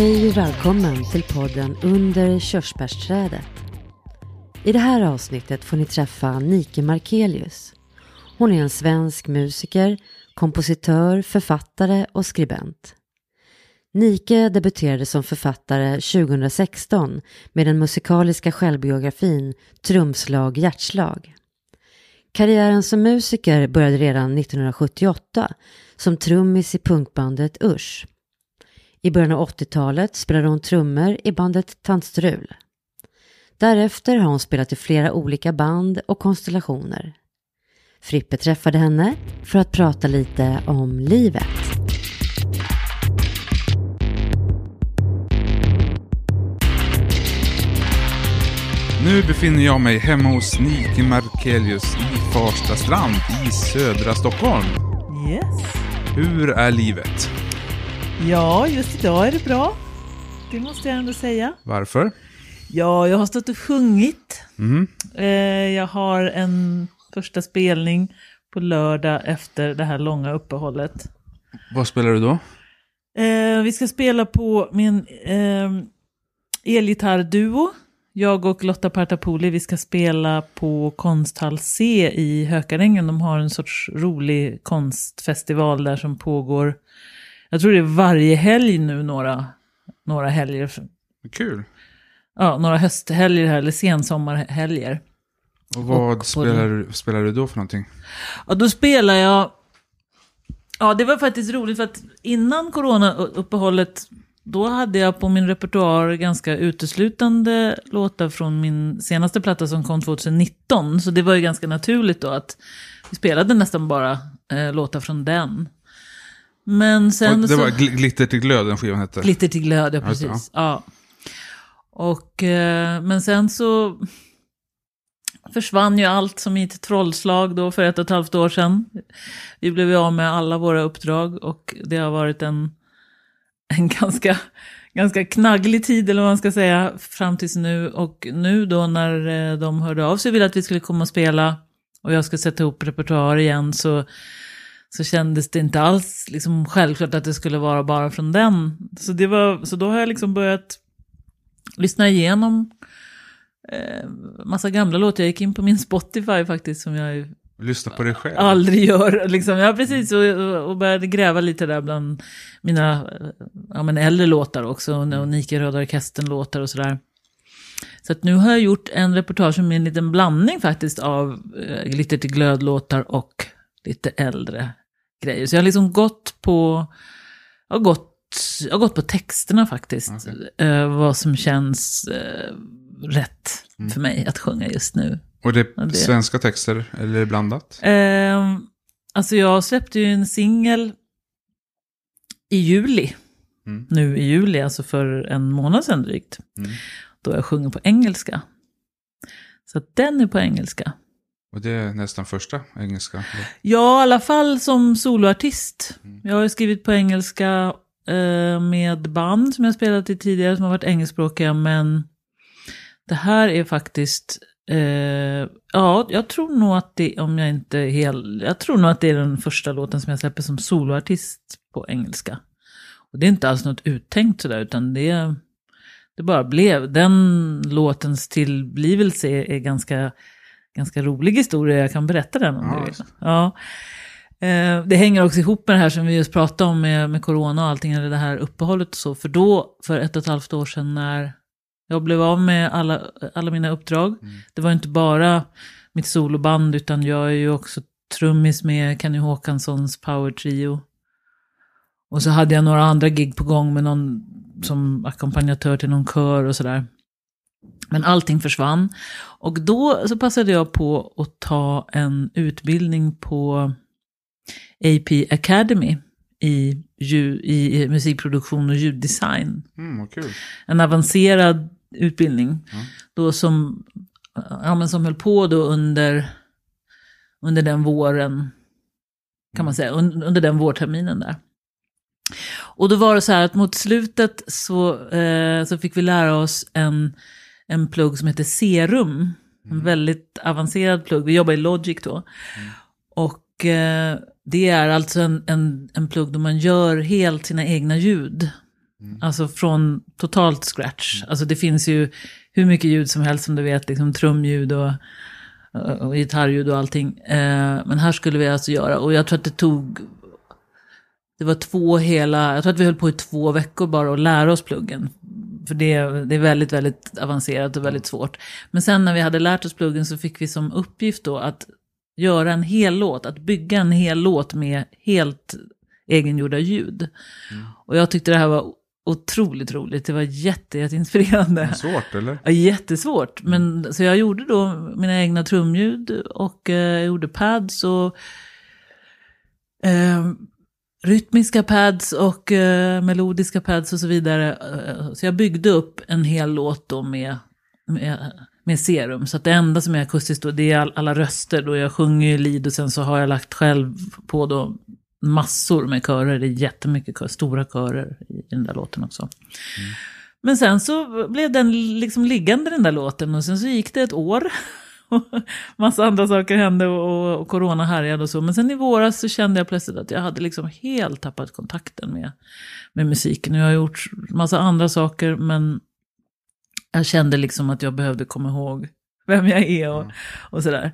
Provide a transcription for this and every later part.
Hej och välkommen till podden Under körsbärsträdet. I det här avsnittet får ni träffa Nike Markelius. Hon är en svensk musiker, kompositör, författare och skribent. Nike debuterade som författare 2016 med den musikaliska självbiografin Trumslag hjärtslag. Karriären som musiker började redan 1978 som trummis i punkbandet Usch. I början av 80-talet spelade hon trummor i bandet Tantstrul. Därefter har hon spelat i flera olika band och konstellationer. Frippe träffade henne för att prata lite om livet. Nu befinner jag mig hemma hos Nike Markelius i Farsta strand i södra Stockholm. Yes. Hur är livet? Ja, just idag är det bra. Det måste jag ändå säga. Varför? Ja, jag har stått och sjungit. Mm. Eh, jag har en första spelning på lördag efter det här långa uppehållet. Vad spelar du då? Eh, vi ska spela på min eh, elgitarrduo. Jag och Lotta Partapoli, vi ska spela på Konsthall C i Hökarängen. De har en sorts rolig konstfestival där som pågår. Jag tror det är varje helg nu, några, några helger. Kul. Ja, några hösthelger här, eller sensommarhelger. Och vad Och spelar, du, spelar du då för någonting? Ja, då spelar jag... Ja, det var faktiskt roligt för att innan coronauppehållet då hade jag på min repertoar ganska uteslutande låtar från min senaste platta som kom 2019. Så det var ju ganska naturligt då att vi spelade nästan bara eh, låtar från den. Men sen Och det så... var gl- Glitter till glöd den skivan hette. Glitter till glöd, ja precis. Ja. Och, eh, men sen så försvann ju allt som i ett trollslag då för ett och ett halvt år sedan. Vi blev av med alla våra uppdrag och det har varit en, en ganska, ganska knagglig tid eller vad man ska säga fram tills nu. Och nu då när eh, de hörde av sig och ville att vi skulle komma och spela och jag ska sätta ihop repertoar igen så så kändes det inte alls liksom självklart att det skulle vara bara från den. Så, det var, så då har jag liksom börjat lyssna igenom eh, massa gamla låtar. Jag gick in på min Spotify faktiskt som jag Lyssna på dig själv. aldrig gör. Liksom. Ja, precis. Och, och började gräva lite där bland mina eh, ja, men äldre låtar också. Och, Nike Röda Orkestern-låtar och sådär. Så att nu har jag gjort en reportage med en liten blandning faktiskt av eh, lite till glödlåtar och lite äldre grejer. Så jag har liksom gått på, jag har gått, jag har gått på texterna faktiskt. Okej. Eh, vad som känns eh, rätt Mm. för mig att sjunga just nu. Och det är svenska texter, eller blandat? Eh, alltså jag släppte ju en singel i juli. Mm. Nu i juli, alltså för en månad sedan drygt. Mm. Då jag sjunger på engelska. Så den är på engelska. Och det är nästan första engelska. Ja, i alla fall som soloartist. Mm. Jag har ju skrivit på engelska eh, med band som jag spelat i tidigare som har varit engelskspråkiga. Men det här är faktiskt, eh, ja, jag tror nog att det, om jag inte hel, jag tror nog att det är den första låten som jag släpper som soloartist på engelska. Och det är inte alls något uttänkt sådär, utan det, det bara blev. Den låtens tillblivelse är, är ganska, ganska rolig historia, jag kan berätta den om Ja, du vill. Ja. Eh, Det hänger också ihop med det här som vi just pratade om med, med corona och allting, eller det här uppehållet och så. För då, för ett och ett halvt år sedan när jag blev av med alla, alla mina uppdrag, Mm. det var inte bara mitt soloband, utan jag är ju också trummis med Kenny Håkanssons Power Trio. Och så hade jag några andra gig på gång med någon som ackompanjatör till någon kör och sådär. Men allting försvann. Och då så passade jag på att ta en utbildning på AP Academy i, ljud, i musikproduktion och ljuddesign. Mm. En avancerad utbildning. Ja. Då som, ja, men som höll på då under, under den våren, kan man säga, un, under den vårterminen där. Och då var det så här att mot slutet så, eh, så fick vi lära oss en, en plugg som heter Serum. En väldigt avancerad plugg. Vi jobbar i Logic då. Och eh, det är alltså en, en, en plugg där man gör helt sina egna ljud. Alltså från totalt scratch. Alltså det finns ju hur mycket ljud som helst som du vet, liksom trumljud och, och gitarrljud och allting. Eh, men här skulle vi alltså göra, och jag tror att det tog, det var två hela, jag tror att vi höll på i två veckor bara att lära oss pluggen. För det, det är väldigt, väldigt avancerat och väldigt svårt. Men sen när vi hade lärt oss pluggen så fick vi som uppgift då att göra en hel låt, att bygga en hel låt med helt egengjorda ljud. Och jag tyckte det här var otroligt roligt, det var jätte, jätteinspirerande. Svårt eller? Ja, jättesvårt. Men, så jag gjorde då mina egna trumljud och eh, gjorde pads och eh, rytmiska pads och eh, melodiska pads och så vidare. Eh, Så jag byggde upp en hel låt då med, med, med serum. Så att det enda som är akustiskt då, det är all, alla röster. Då jag sjunger ju lead och sen så har jag lagt själv på då massor med körer. Det är jättemycket kör, stora körer i den där låten också. Men sen så blev den liksom liggande den där låten och sen så gick det ett år. Massa andra saker hände och, och corona härjade och så. Men sen i våras så kände jag plötsligt att jag hade liksom helt tappat kontakten med, med musiken. Jag har gjort massa andra saker men jag kände liksom att jag behövde komma ihåg vem jag är och, och sådär.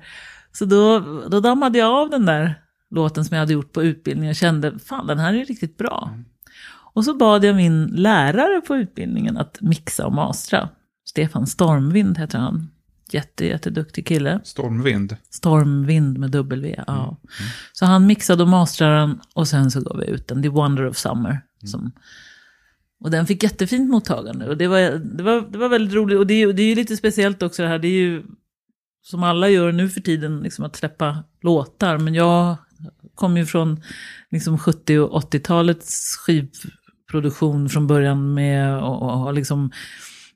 Så då, då dammade jag av den där låten som jag hade gjort på utbildningen och kände, fan den här är riktigt bra. Och så bad jag min lärare på utbildningen att mixa och mastra. Stefan Stormvind heter han. Jätte, jätteduktig kille. Stormvind. Stormvind med W, ja. Så han mixade och mastrade den och sen så gav vi ut den, The Wonder of Summer. Som, och den fick jättefint mottagande och det var, det var, det var väldigt roligt. Och det är, det är ju lite speciellt också det här, det är ju som alla gör nu för tiden, liksom att släppa låtar. Men jag kom ju från liksom 70 och 80-talets skivproduktion från början med och, och har liksom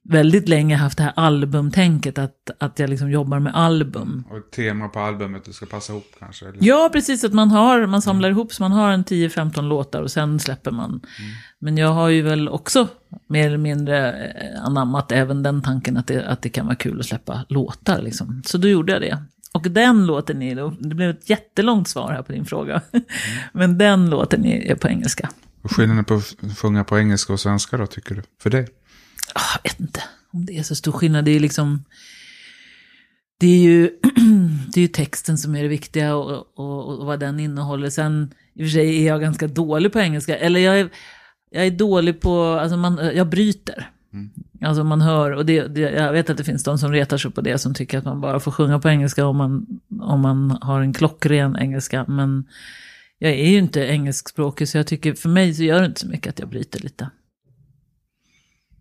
väldigt länge haft det här albumtänket, att, att jag liksom jobbar med album. Och ett tema på albumet, det ska passa ihop kanske? Eller? Ja, precis. Att man, har, man samlar ihop så man har en 10-15 låtar och sen släpper man. Men jag har ju väl också mer eller mindre eh, anammat även den tanken att det, att det kan vara kul att släppa låtar. Liksom. Så då gjorde jag det. Och den låten är, det blev ett jättelångt svar här på din fråga. Men den låten är, är på engelska. Och skillnaden på att sjunga på engelska och svenska då, tycker du? För dig? Ah, Jag vet inte om det är så stor skillnad. Det är liksom... Det är ju, det är ju texten som är det viktiga och, och, och vad den innehåller. Sen i och för sig är jag ganska dålig på engelska. Eller jag är, jag är dålig på, alltså man, jag bryter. Alltså man hör, och det, det, jag vet att det finns de som retar sig på det, som tycker att man bara får sjunga på engelska om man, om man har en klockren engelska. Men jag är ju inte engelskspråkig, så jag tycker, för mig så gör det inte så mycket att jag bryter lite.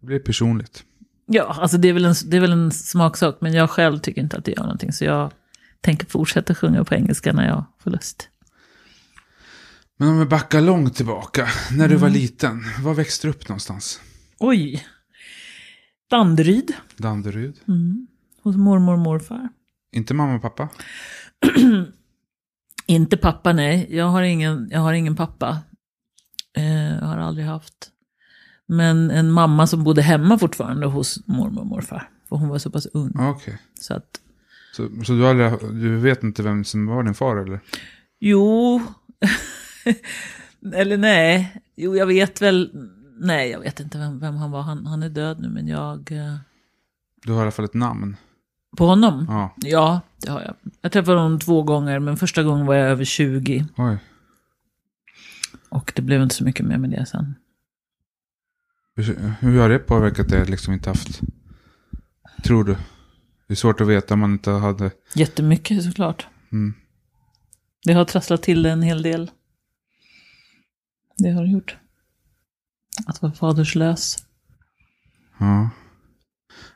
Det blir personligt. Ja, alltså det är, väl en, det är väl en smaksak, men jag själv tycker inte att det gör någonting. Så jag tänker fortsätta sjunga på engelska när jag får lust. Men om vi backar långt tillbaka, när du var liten, var växte du upp någonstans? Oj! Danderyd, Danderyd? hos mormor och morfar. Inte mamma och pappa? Inte pappa, nej. Jag har ingen, jag har ingen pappa. Eh, jag har aldrig haft. Men en mamma som bodde hemma fortfarande hos mormor och morfar. För hon var så pass ung. Ja, Okej. Så att, Så, så du, aldrig, du vet inte vem som var din far eller? jo. Eller nej. Jo, jag vet väl. Nej, jag vet inte vem, vem han var. Han, han är död nu, men jag... Eh, Du har i alla fall ett namn. på honom? Ja, Ja, det har jag. Jag träffade honom två gånger, men första gången var jag över 20. oj. Och det blev inte så mycket mer med det sen. Hur, hur har det påverkat att liksom inte haft... Tror du? Det är svårt att veta om man inte hade... Jättemycket såklart. Mm. Det har trasslat till det en hel del. Det har det gjort. Att vara faderslös. Ja.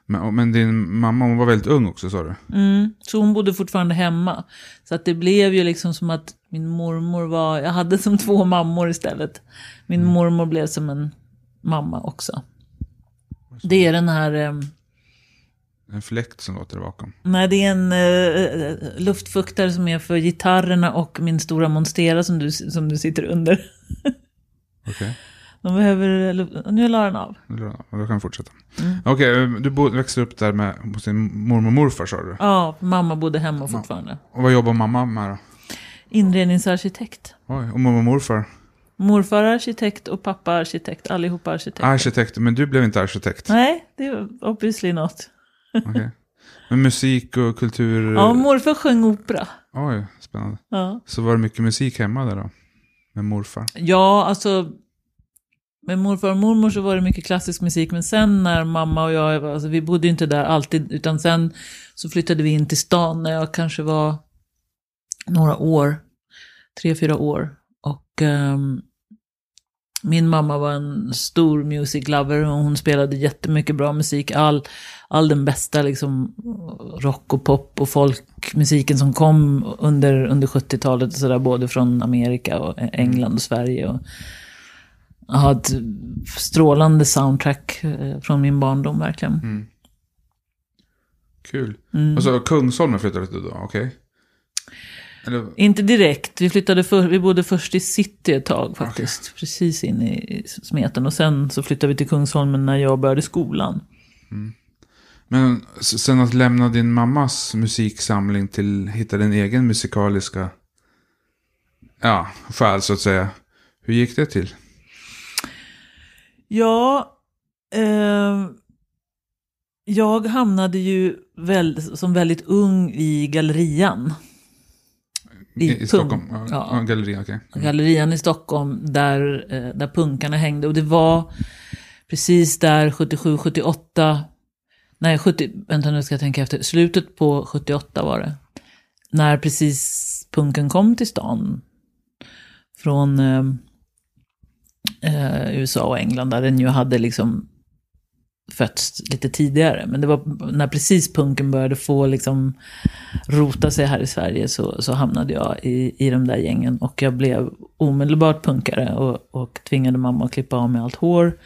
Men, men din mamma, hon var väldigt ung också sa du? Mm. Så hon bodde fortfarande hemma. Så att det blev ju liksom som att min mormor var, jag hade som två mammor istället. Min mormor blev som en mamma också. Det är den här, eh, En fläkt som låter bakom. nej det är en eh, luftfuktare som är för gitarrerna och min stora monstera som du, som du sitter under. Okej. De behöver, luft- nu la den av. Okay. Då kan vi fortsätta. Mm. Okej, du bo, växte upp där med, hos din mormor och morfar sa du? Ja, mamma bodde hemma fortfarande. Och vad jobbar mamma med då? Inredningsarkitekt. Oj, och mormor och morfar? Morfar arkitekt och pappa arkitekt, allihopa arkitekter. Arkitekt, men du blev inte arkitekt? Nej, det är obviously not. Okej. Men musik och kultur... Ja, morfar sjöng opera. Oj, spännande. Ja. Så var det mycket musik hemma där då? Med morfar? Ja, alltså med morfar och mormor så var det mycket klassisk musik. Men sen när mamma och jag, alltså vi bodde ju inte där alltid. Utan sen så flyttade vi in till stan när jag kanske var några år. Tre, fyra år. Och ehm, min mamma var en stor music lover och hon spelade jättemycket bra musik. All, all den bästa liksom rock och pop och folkmusiken som kom under, under 70-talet. och sådär, Både från Amerika och England och Sverige. Och, jag har ett strålande soundtrack eh, från min barndom verkligen. Mm. Kul. Mm. Och så Kungsholmen flyttade du då, okej? Eller, Inte direkt, vi, flyttade för, vi bodde först i city ett tag faktiskt. Precis in i smeten. Och sen så flyttade vi till Kungsholmen när jag började skolan. men s- sen att lämna din mammas musiksamling till hitta din egen musikaliska ja, själ så att säga. Hur gick det till? Ja, eh, jag hamnade ju väl, som väldigt ung i gallerian. I I. Stockholm? Ja, Ja. ja. Galleria, okej. Gallerian i Stockholm där, eh, där punkarna hängde. Och det var precis där 77, 78, nej 70, vänta nu ska jag tänka efter, slutet på 78 var det. När precis punken kom till stan. Från eh, eh, USA och England där den ju hade liksom fötts lite tidigare. Men det var när precis punken började få liksom rota sig här i Sverige så, så hamnade jag i, i de där gängen. Och jag blev omedelbart punkare och, och tvingade mamma att klippa av mig allt hår.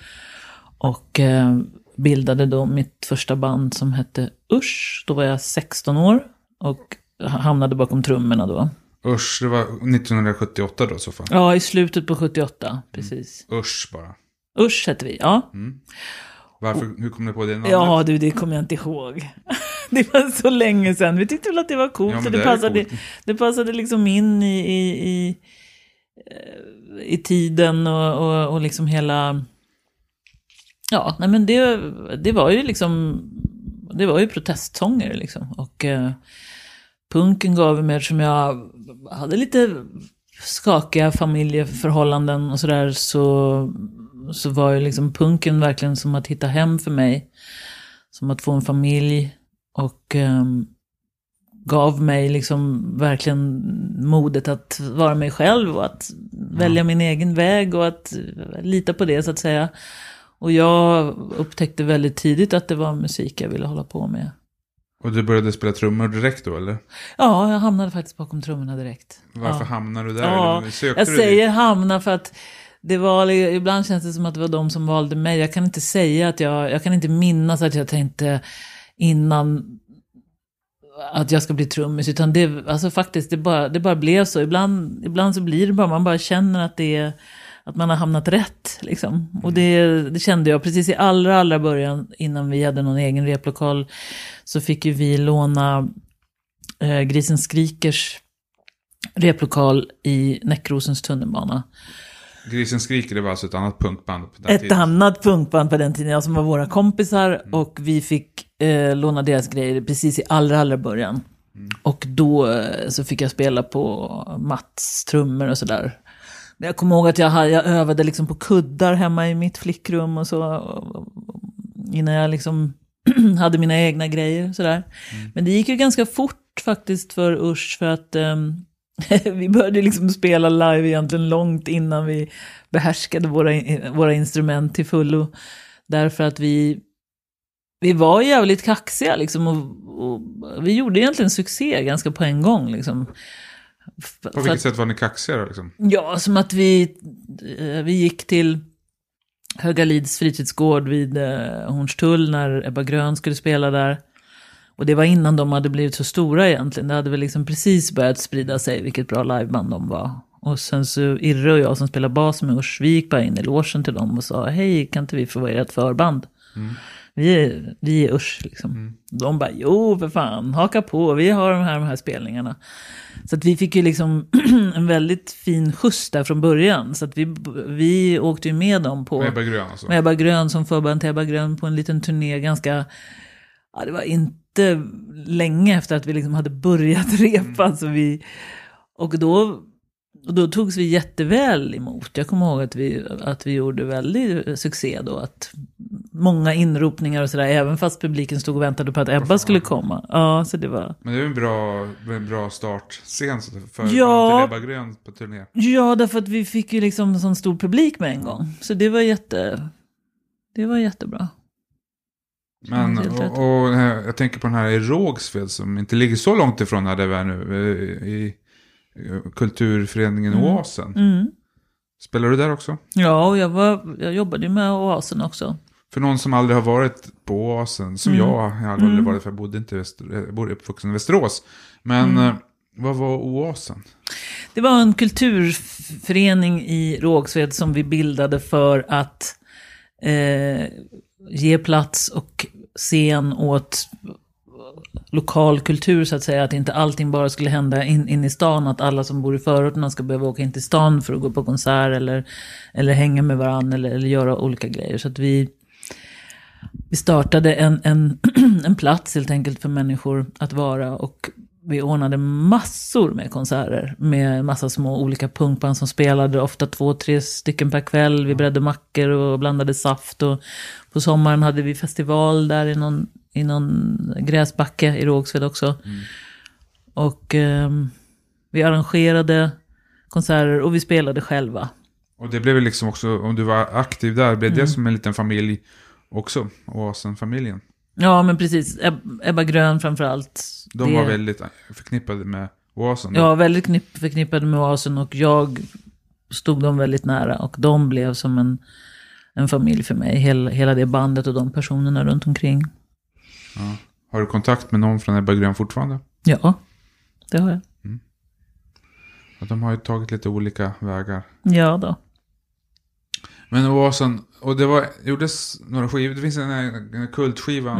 Och eh, bildade då mitt första band som hette Usch. Då var jag 16 år och hamnade bakom trummorna då. Usch, det var 1978 då så fall. Ja, i slutet på 78, precis. Usch bara. Usch hette vi, ja. Varför, hur kom du på det namnet? Ja, du, det kommer jag inte ihåg. Det var så länge sedan. Vi tyckte väl att det var coolt. Ja, det det, passade, coolt. det passade liksom in i, i, i, eh, i tiden och, och, och liksom hela... Ja, nej men det, det var ju liksom... Det var ju protestsånger liksom. Och eh, punken gav mig, eftersom jag hade lite skakiga familjeförhållanden och sådär, så, så var ju liksom punken verkligen som att hitta hem för mig. Som att få en familj och ehm, gav mig liksom verkligen modet att vara mig själv och att välja min egen väg och att lita på det så att säga. Och jag upptäckte väldigt tidigt att det var musik jag ville hålla på med. Och du började spela trummor direkt då eller? Ja, jag hamnade faktiskt bakom trummorna direkt. Varför ja. hamnade du där? Ja, sökte jag säger hamna för att det var, ibland känns det som att det var de som valde mig. Jag kan inte säga att jag, jag kan inte minnas att jag tänkte innan att jag ska bli trummis. Utan det, alltså faktiskt, det bara, det bara blev så. Ibland, ibland så blir det bara, man bara känner att det är, att man har hamnat rätt. Liksom. Och det, det kände jag precis i allra, allra början, innan vi hade någon egen replokal, så fick ju vi låna eh, Grisen Skrikers replokal i Näckrosens tunnelbana. Grisen skriker, det var alltså ett annat punkband på den Ett tiden. annat punkband på den tiden, ja, som var våra kompisar. Och vi fick eh, låna deras grejer precis i allra, allra början. Och då eh, så fick jag spela på Mats trummor och sådär. Men Jag kommer ihåg att jag, jag övade liksom på kuddar hemma i mitt flickrum och så. Innan jag liksom hade mina egna grejer och sådär. Men det gick ju ganska fort faktiskt för Usch för att ehm, vi började liksom spela live egentligen långt innan vi behärskade våra, våra instrument till fullo. Därför att vi, vi var jävligt kaxiga liksom och, och vi gjorde egentligen succé ganska på en gång liksom. På vilket att- sätt var ni kaxiga liksom? Ja, som att vi, eh, vi gick till Högalids fritidsgård vid eh, Hornstull när Ebba Grön skulle spela där. Och det var innan de hade blivit så stora egentligen. Det hade väl liksom precis börjat sprida sig vilket bra liveband de var. Och sen så Irre och jag som spelar bas med Usch, vi gick bara in i logen till dem och sa hej, kan inte vi få vara ert förband? Vi är, vi är Usch liksom. Mm. De bara, jo för fan, haka på, vi har de här, de här spelningarna. Så att vi fick ju liksom en väldigt fin skjuts där från början. Så att vi, vi åkte ju med dem på... Med Ebba Grön alltså. Med Ebba Grön som förband till Ebba Grön på en liten turné ganska... Ja, det var inte länge efter att vi liksom hade börjat repa. Så vi, och då, och då togs vi jätteväl emot. Jag kommer ihåg att vi, att vi gjorde väldigt succé då. Att många inropningar och sådär, även fast publiken stod och väntade på att Ebba skulle komma. Ja, så det var... Men det är en bra, en bra startscen för Ja. Ebba Grön på turné. Ja, därför att vi fick ju liksom en sån stor publik med en gång. Så det var jätte... Det var jättebra. Men, och, och eh, jag tänker på den här i Rågsved som inte ligger så långt ifrån där vi är nu. eh, I, kulturföreningen Oasen. Mm. Spelar du där också? Ja, jag, var, jag jobbade med Oasen också. För någon som aldrig har varit på Oasen, som Mm. jag, jag har aldrig varit för jag bodde inte i Väster, jag bor uppvuxen i Västerås. Men Mm. eh, vad var Oasen? Det var en kulturförening i Rågsved som vi bildade för att eh, ge plats och scen åt lokal kultur så att säga. Att inte allting bara skulle hända in, in i stan. Att alla som bor i förorterna ska behöva åka in till stan för att gå på konsert eller, eller hänga med varandra eller, eller göra olika grejer. Så att vi, vi startade en, en, en plats helt enkelt för människor att vara. Och vi ordnade massor med konserter med massa små olika punkband som spelade, ofta två, tre stycken per kväll. Vi bredde mackor och blandade saft. Och på sommaren hade vi festival där i någon, i någon gräsbacke i Rågsved också. Och ehm, vi arrangerade konserter och vi spelade själva. Och det blev liksom också, om du var aktiv där, blev Mm. det som en liten familj också? Oasen-familjen. Ja, men precis. Eb- Ebba Grön framför allt. De Det- var väldigt förknippade med Oasen. Ja, väldigt knipp, förknippade med Oasen och jag stod dem väldigt nära. Och de blev som en, en familj för mig. Hela, hela det bandet och de personerna runt omkring. Ja. Har du kontakt med någon från Ebba Grön fortfarande? Ja, det har jag. Ja, De har ju tagit lite olika vägar. Ja då. Men Oasen, och det var, gjordes några skivor, det finns en, en kultskiva,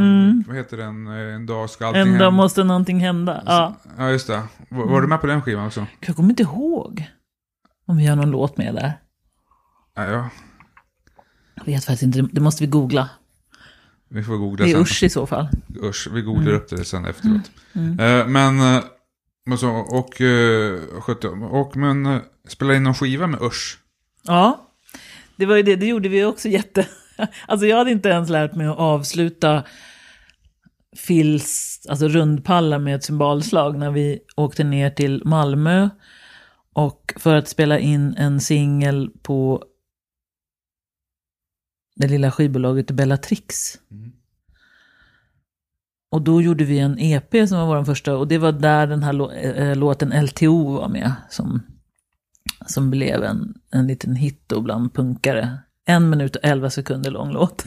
vad heter den, En dag ska allting En dag hända. måste någonting hända. Ja. Ja, just det. Var, var du med på den skivan också? Jag kommer inte ihåg om vi har någon låt med där. Ja, ja. Jag vet faktiskt inte, det måste vi googla. vi får googla Det är sen. Usch i så fall. Usch, vi googlar upp det sen efteråt. Eh, men, eh, och, och, eh, skötte- och men, eh, spela in någon skiva med Usch. Ja, det var ju det, det gjorde vi också jätte... Alltså jag hade inte ens lärt mig att avsluta Phils, alltså rundpallar med ett symbolslag när vi åkte ner till Malmö. Och för att spela in en singel på det lilla skivbolaget Bellatrix. Och då gjorde vi en EP som var vår första och det var där den här äh, låten LTO var med. Som, som blev en, en liten hit då bland punkare. En minut och elva sekunder lång låt.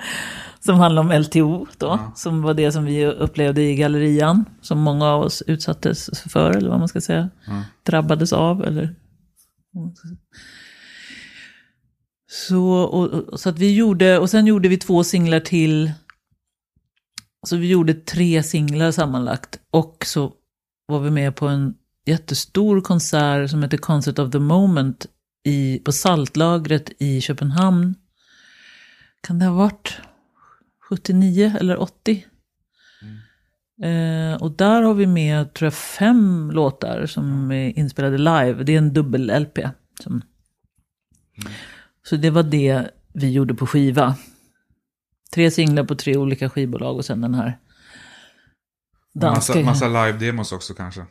som handlar om LTO då. Ja. Som var det som vi upplevde i gallerian. Som många av oss utsattes för, eller vad man ska säga. Ja. Drabbades av, eller... Så, och, och, så att vi gjorde, och sen gjorde vi två singlar till. Så vi gjorde tre singlar sammanlagt. Och så var vi med på en jättestor konsert som heter Concert of the Moment i, på Saltlagret i Köpenhamn. Kan det ha varit 79 eller 80? Eh, och där har vi med, tror jag, fem låtar som är inspelade live. Det är en dubbel-LP. Som... Så det var det vi gjorde på skiva. Tre singlar på tre olika skivbolag och sen den här danska. Massa, massa live-demos också kanske.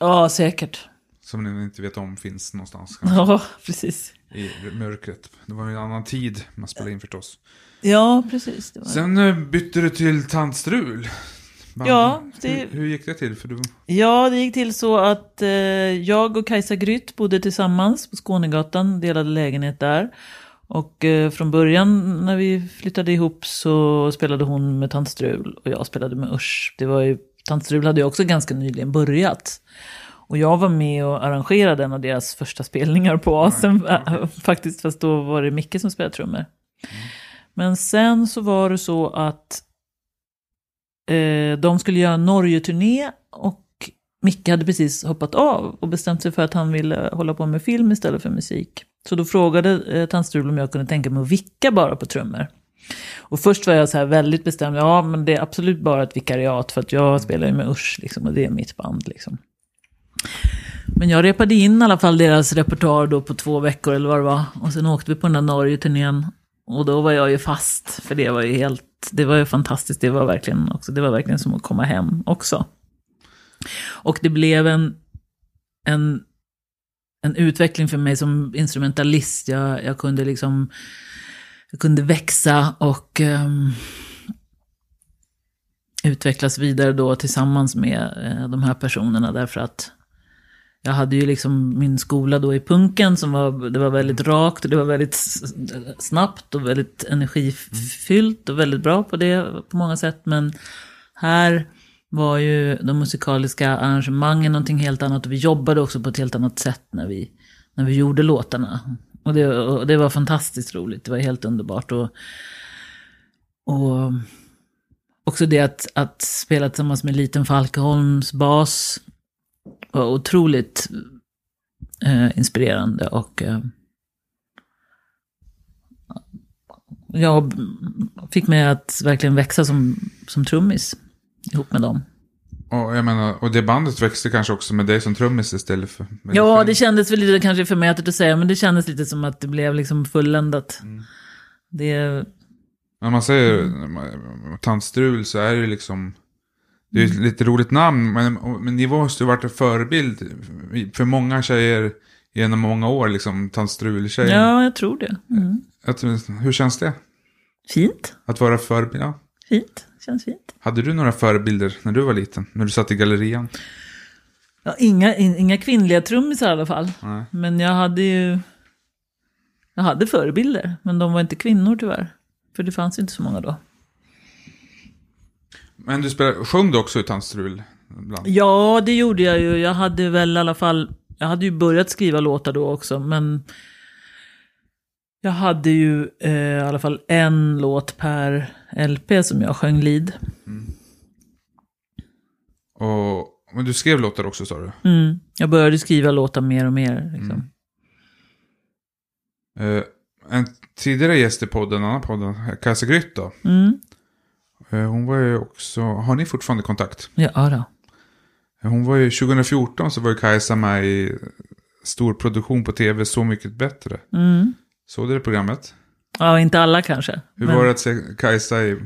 Ja, säkert. Som ni inte vet om finns någonstans. Kanske, Ja, precis. I mörkret. Det var en annan tid man spelade in förstås. Ja, precis. Sen eh, bytte du till Tantstrul. Band. Ja, det- hur, hur gick det till? För du... Ja, det gick till så att eh, jag och Kajsa Grytt bodde tillsammans på Skånegatan, delade lägenhet där. Och eh, från början när vi flyttade ihop så spelade hon med Tant Strul och jag spelade med Usch. Det var ju, Tant Strul hade ju också ganska nyligen börjat. Och jag var med och arrangerade en av deras första spelningar på Asen, faktiskt, fast då var det Micke som spelade trummor. Men sen så var det så att eh, de skulle göra en Norge-turné och Micke hade precis hoppat av och bestämt sig för att han ville hålla på med film istället för musik. Så då frågade eh, Tant Strul om jag kunde tänka mig att vicka bara på trummor. Och först var jag så här väldigt bestämd, ja men det är absolut bara ett vikariat för att jag spelar ju med Usch liksom, och det är mitt band. Liksom. Men jag repade in i alla fall deras repertoar då på två veckor eller vad det var. Och sen åkte vi på den där Norge-turnén. Och då var jag ju fast, för det var ju helt, det var ju fantastiskt. Det var verkligen, också, det var verkligen som att komma hem också. Och det blev en, en, en utveckling för mig som instrumentalist. Jag, jag kunde liksom, jag kunde växa och um, utvecklas vidare då tillsammans med uh, de här personerna. Därför att jag hade ju liksom min skola då i punken som var, det var väldigt rakt och det var väldigt snabbt och väldigt energifyllt och väldigt bra på det på många sätt. Men här var ju de musikaliska arrangemangen någonting helt annat och vi jobbade också på ett helt annat sätt när vi, när vi gjorde låtarna. Och det, och det var fantastiskt roligt, det var helt underbart. Och, och också det att, att spela tillsammans med Liten Falkholms bas var otroligt eh, inspirerande och eh, jag fick mig att verkligen växa som, som trummis ihop med dem. Och, jag menar, och det bandet växte kanske också med dig som trummis istället för... Ja, det kändes väl lite kanske förmätet att säga, men det kändes lite som att det blev liksom fulländat. Mm. Det... När man säger tantstrul så är det liksom... Det är ett lite roligt namn, men, men ni måste ju varit en förebild för många tjejer genom många år, liksom tantstrul-tjejer. Ja, jag tror det. Mm. Att, hur känns det? Fint. Att vara förebild? Ja. Fint, känns fint. Hade du några förebilder när du var liten? När du satt i gallerian? Ja, inga, inga kvinnliga trummisar i alla fall. Nej. Men jag hade ju... Jag hade förebilder, men de var inte kvinnor tyvärr. För det fanns inte så många då. Men du spelade, sjöng du också i Tandstrul? Ja, det gjorde jag ju. Jag hade väl i alla fall... Jag hade ju börjat skriva låtar då också, men... Jag hade ju eh, i alla fall en låt per LP som jag sjöng lead. Mm. Och, men du skrev låtar också sa du? Mm. Jag började skriva låtar mer och mer. Liksom. Mm. Uh, en tidigare gäst i podden, en annan podden, Kajsa Grytt då. Mm. Uh, hon var ju också, har ni fortfarande kontakt? Ja då. Hon var ju, 2014 så var ju Kajsa med i stor produktion på tv, Så mycket bättre. Mm. Såg du det programmet? Ja, inte alla kanske. Hur men... var det att se Kajsa i,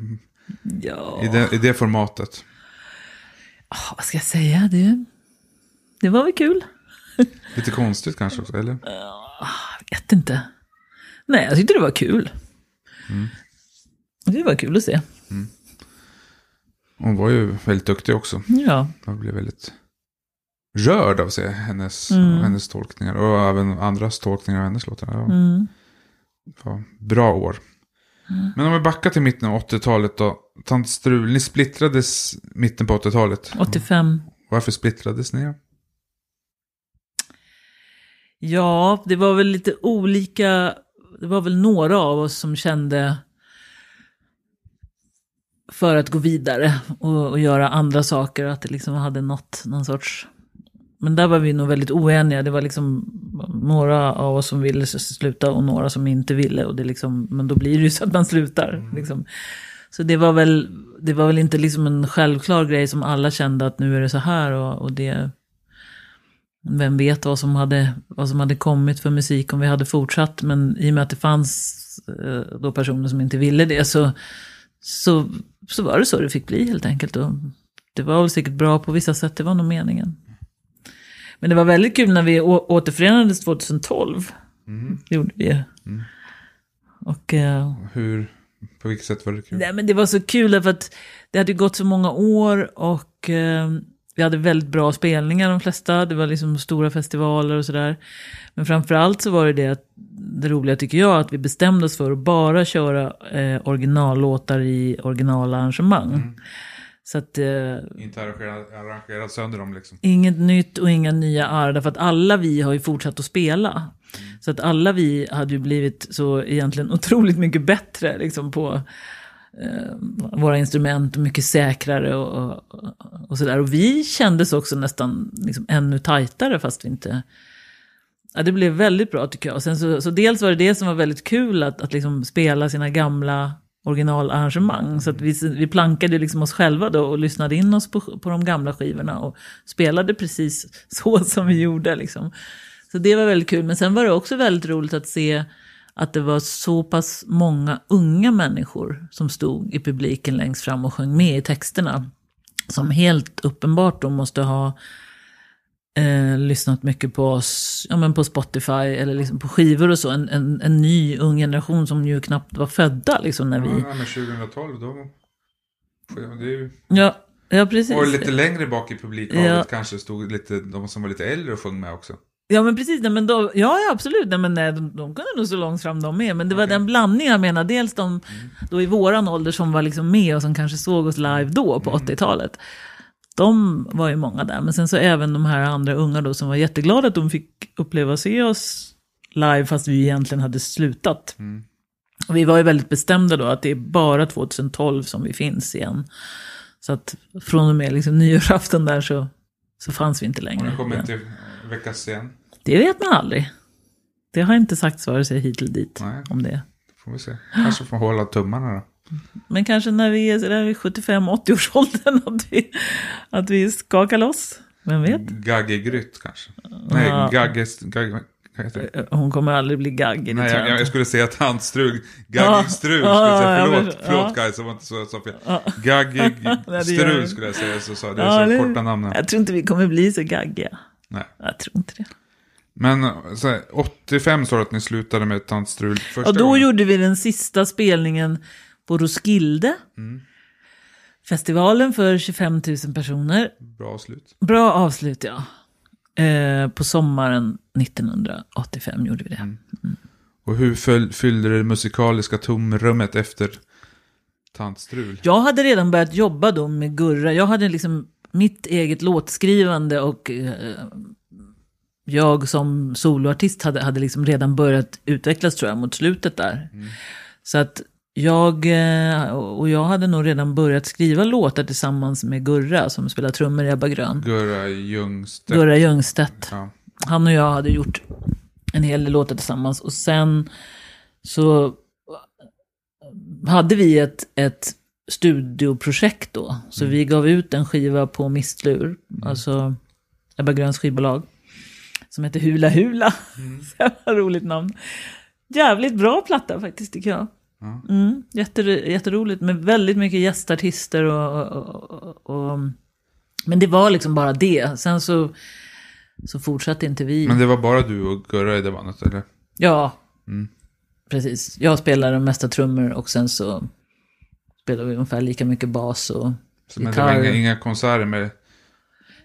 ja. i, det, i det formatet? Oh, vad ska jag säga? Det, det var väl kul. Lite konstigt kanske också, eller? Jag vet inte. Nej, jag tyckte det var kul. Mm. Det var kul att se. Mm. Hon var ju väldigt duktig också. Ja. Jag blev väldigt rörd av att se hennes, mm. hennes tolkningar. Och även andras tolkningar av hennes låtar. Ja. Mm. Ja, bra år. Mm. Men om vi backar till mitten av 80-talet då. Tant Strul, ni splittrades mitten på 80-talet. 85. Varför splittrades ni? Ja, det var väl lite olika. Det var väl några av oss som kände för att gå vidare och, och göra andra saker. Att det liksom hade nått någon sorts men där var vi nog väldigt oeniga. Det var liksom några av oss som ville sluta och några som inte ville. Och det liksom, men då blir det ju så att man slutar. Mm. Liksom. Så det var, väl, det var väl inte liksom en självklar grej som alla kände att nu är det så här. Och, och det, vem vet vad som, hade, vad som hade kommit för musik om vi hade fortsatt. Men i och med att det fanns eh, då personer som inte ville det så, så, så var det så det fick bli helt enkelt. Och det var väl säkert bra på vissa sätt, det var nog meningen. Men det var väldigt kul när vi återförenades 2012. Mm. Det gjorde vi mm. Och... Uh, Hur, på vilket sätt var det kul? Nej men det var så kul därför att det hade gått så många år och uh, vi hade väldigt bra spelningar de flesta. Det var liksom stora festivaler och sådär. Men framförallt så var det det, att, det roliga tycker jag, att vi bestämde oss för att bara köra eh, originallåtar i originalarrangemang. Mm. Så att, eh, Inte arrangerat, arrangerat sönder dem liksom. inget nytt och inga nya arr, därför att alla vi har ju fortsatt att spela. Så att alla vi hade ju blivit så egentligen otroligt mycket bättre liksom på eh, våra instrument och mycket säkrare och, och, och sådär. Och vi kändes också nästan liksom ännu tajtare fast vi inte... Ja, det blev väldigt bra tycker jag. Och sen så, så dels var det det som var väldigt kul att, att liksom spela sina gamla originalarrangemang. Så att vi, vi plankade liksom oss själva då och lyssnade in oss på, på de gamla skivorna och spelade precis så som vi gjorde. Liksom. Så det var väldigt kul. Men sen var det också väldigt roligt att se att det var så pass många unga människor som stod i publiken längst fram och sjöng med i texterna. Som helt uppenbart då måste ha eh, lyssnat mycket på oss, ja men på Spotify eller liksom på skivor och så. En, en, en ny ung generation som ju knappt var födda liksom när vi... Ja, men 2012 då... Det är ju... Ja, ja precis. Och lite längre bak i publikhavet Ja. kanske stod lite, de som var lite äldre och sjöng med också. Ja men precis, nej, men då, ja, ja absolut, nej, men nej, de, de kunde nog så långt fram de med. Men det var den blandningen jag menar, dels de då i våran ålder som var liksom med och som kanske såg oss live då på 80-talet. De var ju många där, men sen så även de här andra unga då som var jätteglada att de fick uppleva och se oss live fast vi egentligen hade slutat. Och vi var ju väldigt bestämda då att det är bara 2012 som vi finns igen. Så att från och med liksom nyårsafton där så, så fanns vi inte Och längre. nu kommer igen. inte väckas igen. Det vet man aldrig. Det har inte sagts vare sig hit eller dit Nej. om det. Får vi se. Kanske får hålla tummarna då. Men kanske när vi är sådär i 75-80 års åldern att vi, att vi skakar loss. Vem vet? Gagge Grytt kanske. Nej, Ja. Gagge... Gagge det? Hon kommer aldrig bli gaggig. Nej, jag, jag jag skulle säga tantstrul. Ja. Gaggig strul skulle Ja, jag säga. ja, Förlåt, men- förlåt ja. guys, var inte så jag sa fel. Ja. Gaggig strul skulle jag säga. Så sa det Ja, är så korta namnen. Jag tror inte vi kommer bli så gaggiga. Nej. Jag tror inte det. Men så här, 85 sa du att ni slutade med tantstrul första Och då gången. gjorde vi den sista spelningen Roskilde. Mm. Festivalen för 25 000 personer. Bra slut. Bra avslut ja. Eh, på sommaren 1985 gjorde vi det. Mm. Och hur föl- fyllde det musikaliska tomrummet efter tantstrul? Jag hade redan börjat jobba då med Gurra. Jag hade liksom mitt eget låtskrivande och eh, jag som soloartist hade, hade liksom redan börjat utvecklas tror jag mot slutet där. Så att jag, eh, och jag hade nog redan börjat skriva låtar tillsammans med Gurra som spelar trummor i Ebba Grön. Gurra Ljungstedt. Gurra Ljungstedt. Ja. Han och jag hade gjort en hel del låtar tillsammans. Och sen så hade vi ett, ett studioprojekt då. Så vi gav ut en skiva på Mistlur, alltså Ebba Gröns skivbolag. Som heter Hula Hula. Så jävla roligt namn. Jävligt bra platta faktiskt tycker jag. Mm, jätter, jätteroligt med väldigt mycket gästartister och, och, och, och... Men det var liksom bara det. Sen så, så fortsatte inte vi. Men det var bara du och Gurra i det bandet, eller? Ja, Mm. precis. Jag spelar de mesta trummor och sen så spelar vi ungefär lika mycket bas och Så, men det var gitarr. inga, inga konserter med...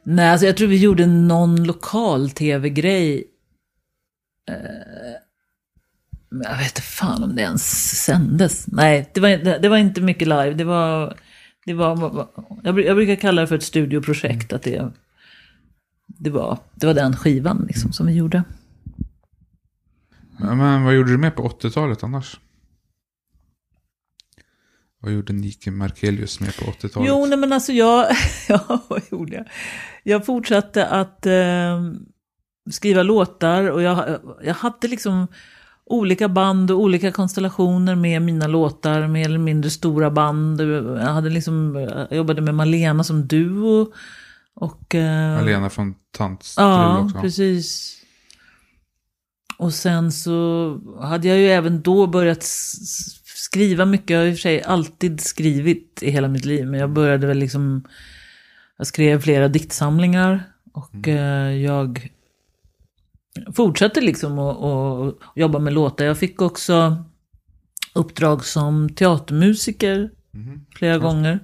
Nej, alltså jag tror vi gjorde någon lokal tv-grej. Eh, jag vet inte fan om det ens sändes. Nej, det var, det, det var inte mycket live. Det var, det var, jag, jag brukar kalla det för ett studioprojekt. Att det, det, var, det var den skivan liksom, som vi gjorde. Ja, Men vad gjorde du med på 80-talet annars? Vad gjorde Nike Markelius med på 80-talet? Jo, nej men alltså jag, ja, vad gjorde jag? Jag fortsatte att eh, skriva låtar och jag, jag hade liksom olika band och olika konstellationer med mina låtar, mer eller mindre stora band. Jag, hade liksom, jag jobbade med Malena som duo. Och, eh, Alena från Tantstrul Ja, också. precis. Och sen så hade jag ju även då börjat skriva mycket. Jag har i och för sig alltid skrivit i hela mitt liv. Men jag började väl liksom... Jag skrev flera diktsamlingar. Och eh, jag fortsatte liksom att jobba med låtar. Jag fick också uppdrag som teatermusiker Mhm. flera gånger.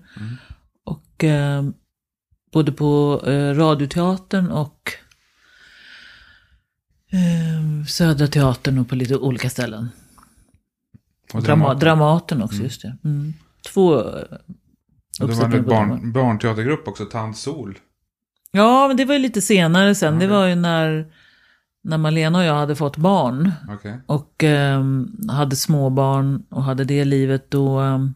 Och eh, både på eh, Radioteatern och eh, Södra Teatern och på lite olika ställen. Och Drama, Dramaten. Också, just det. Mm. Två, eh, Det var en barn, barnteatergrupp också, Tant Sol. Ja, men det var ju lite senare sen. Det Okej. var ju när, när Malena och jag hade fått barn. Okej. Och ehm, hade småbarn och hade det livet. Då ehm,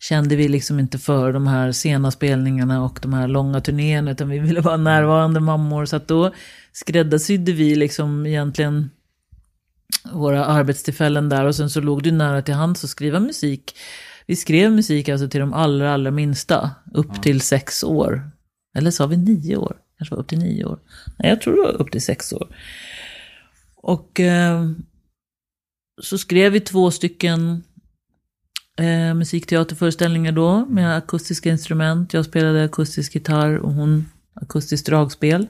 kände vi liksom inte för de här sena spelningarna och de här långa turnéerna. Utan vi ville vara närvarande mammor. Så att då skräddarsydde vi liksom egentligen våra arbetstillfällen där. Och sen så låg det nära till hands att skriva musik. Vi skrev musik alltså till de allra, allra minsta. Upp till sex år. Eller sa vi nio år? Kanske var upp till nio år. Jag tror det var upp till sex år. Och eh, så skrev vi två stycken eh, musikteaterföreställningar då med akustiska instrument. Jag spelade akustisk gitarr och hon akustiskt dragspel.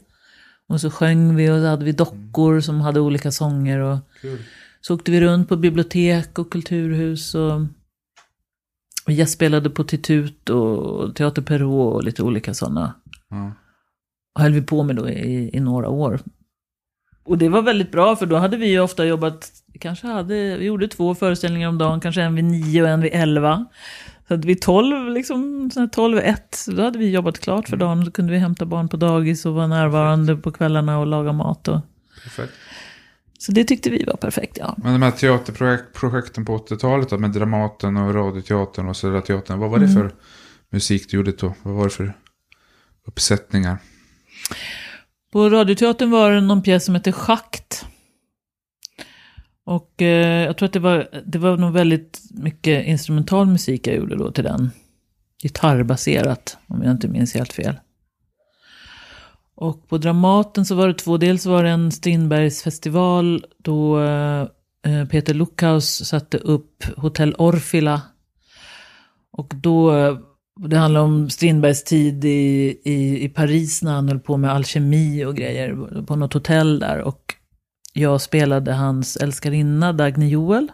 Och så sjöng vi och så hade vi dockor som hade olika sånger. Och Kul. så åkte vi runt på bibliotek och kulturhus och, och gästspelade på Titut och Teater Perrault och lite olika sådana. Ja. Höll vi på med då i, i några år. Och det var väldigt bra för då hade vi ju ofta jobbat, kanske hade, vi gjorde två föreställningar om dagen, kanske en vid nio och en vid elva. Så att vid tolv, liksom, så tolv, ett, då hade vi jobbat klart för dagen. Då kunde vi hämta barn på dagis och vara närvarande på kvällarna och laga mat. Och, Perfekt. så det tyckte vi var perfekt, ja. Men de här teaterprojekten på 80-talet då, med Dramaten och Radioteatern och Södra Teatern. Vad var det Mm. för musik du gjorde då? Vad var det för uppsättningar? På Radioteatern var det någon pjäs som hette Schakt. Och eh, jag tror att det var, det var nog väldigt mycket instrumental musik jag gjorde då till den. Gitarrbaserat, om jag inte minns helt fel. Och på Dramaten så var det två, dels var det en Strindbergsfestival då eh, Peter Luckhaus satte upp Hotell Orfila. Och då, eh, det handlar om Strindbergs tid i, i, i Paris när han höll på med alkemi och grejer på något hotell där. Och jag spelade hans älskarinna Dagny Joel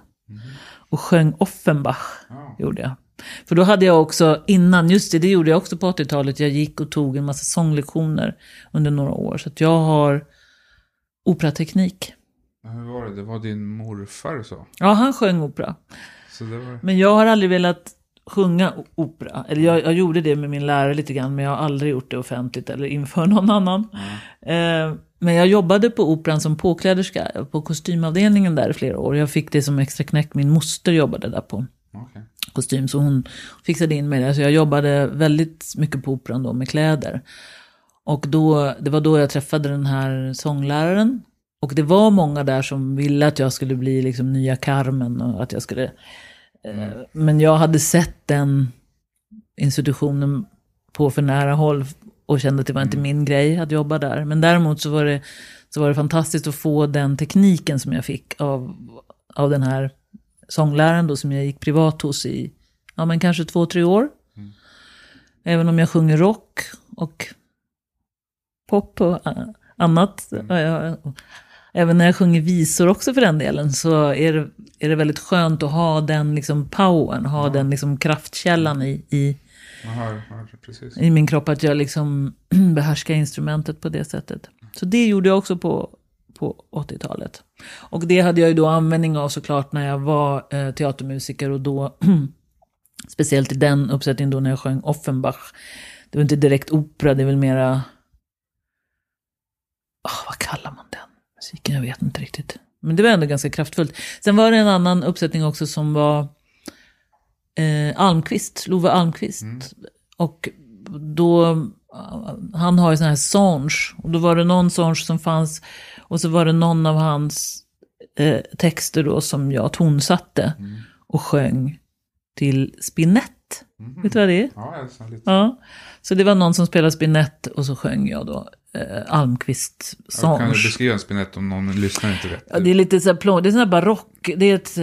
och sjöng Offenbach, gjorde jag. För då hade jag också, innan, just det, det gjorde jag också på 80-talet, jag gick och tog en massa sånglektioner under några år. Så att jag har operateknik. Hur var det? Det var din morfar så. Ja, han sjöng opera. Var... Men jag har aldrig velat sjunga opera. Eller jag, jag gjorde det med min lärare lite grann, men jag har aldrig gjort det offentligt eller inför någon annan. Eh, men jag jobbade på operan som påkläderska, på kostymavdelningen där i flera år. Jag fick det som extra knäck. Min moster jobbade där på Okej. kostym, så hon fixade in mig där. Så jag jobbade väldigt mycket på operan då med kläder. Och då, det var då jag träffade den här sångläraren. Och det var många där som ville att jag skulle bli liksom nya Carmen och att jag skulle... Eh, men jag hade sett den institutionen på för nära håll och kände att det var inte min grej att jobba där. Men däremot så var det, så var det fantastiskt att få den tekniken som jag fick av, av den här sångläraren då som jag gick privat hos i, ja men kanske två, tre år. Även om jag sjunger rock och pop och annat. Ja, Även när jag sjunger visor också för den delen så är det, är det väldigt skönt att ha den liksom powern, ha den liksom kraftkällan i, i, hör precis. i min kropp att jag liksom behärskar instrumentet på det sättet. Så det gjorde jag också på, på 80-talet. Och det hade jag ju då användning av såklart när jag var eh, teatermusiker och då, speciellt i den uppsättningen då när jag sjöng Offenbach. Det var inte direkt opera, det är väl mera, Ah, vad kallar man musiken? Jag vet inte riktigt. Men det var ändå ganska kraftfullt. Sen var det en annan uppsättning också som var eh, Almqvist, Love Almqvist. Och då, han har ju sån här sång. Och då var det någon sång som fanns. Och så var det någon av hans eh, texter då som jag tonsatte. Och sjöng till spinett. Vet du vad det är? Ja, jag är lite... Ja. Så det var någon som spelade spinett och så sjöng jag då eh, Almqvist Ja, sång. kan du beskriva en spinett om någon lyssnar inte vet? Ja, det är lite så här, plå- det är sån här barock, det är ett,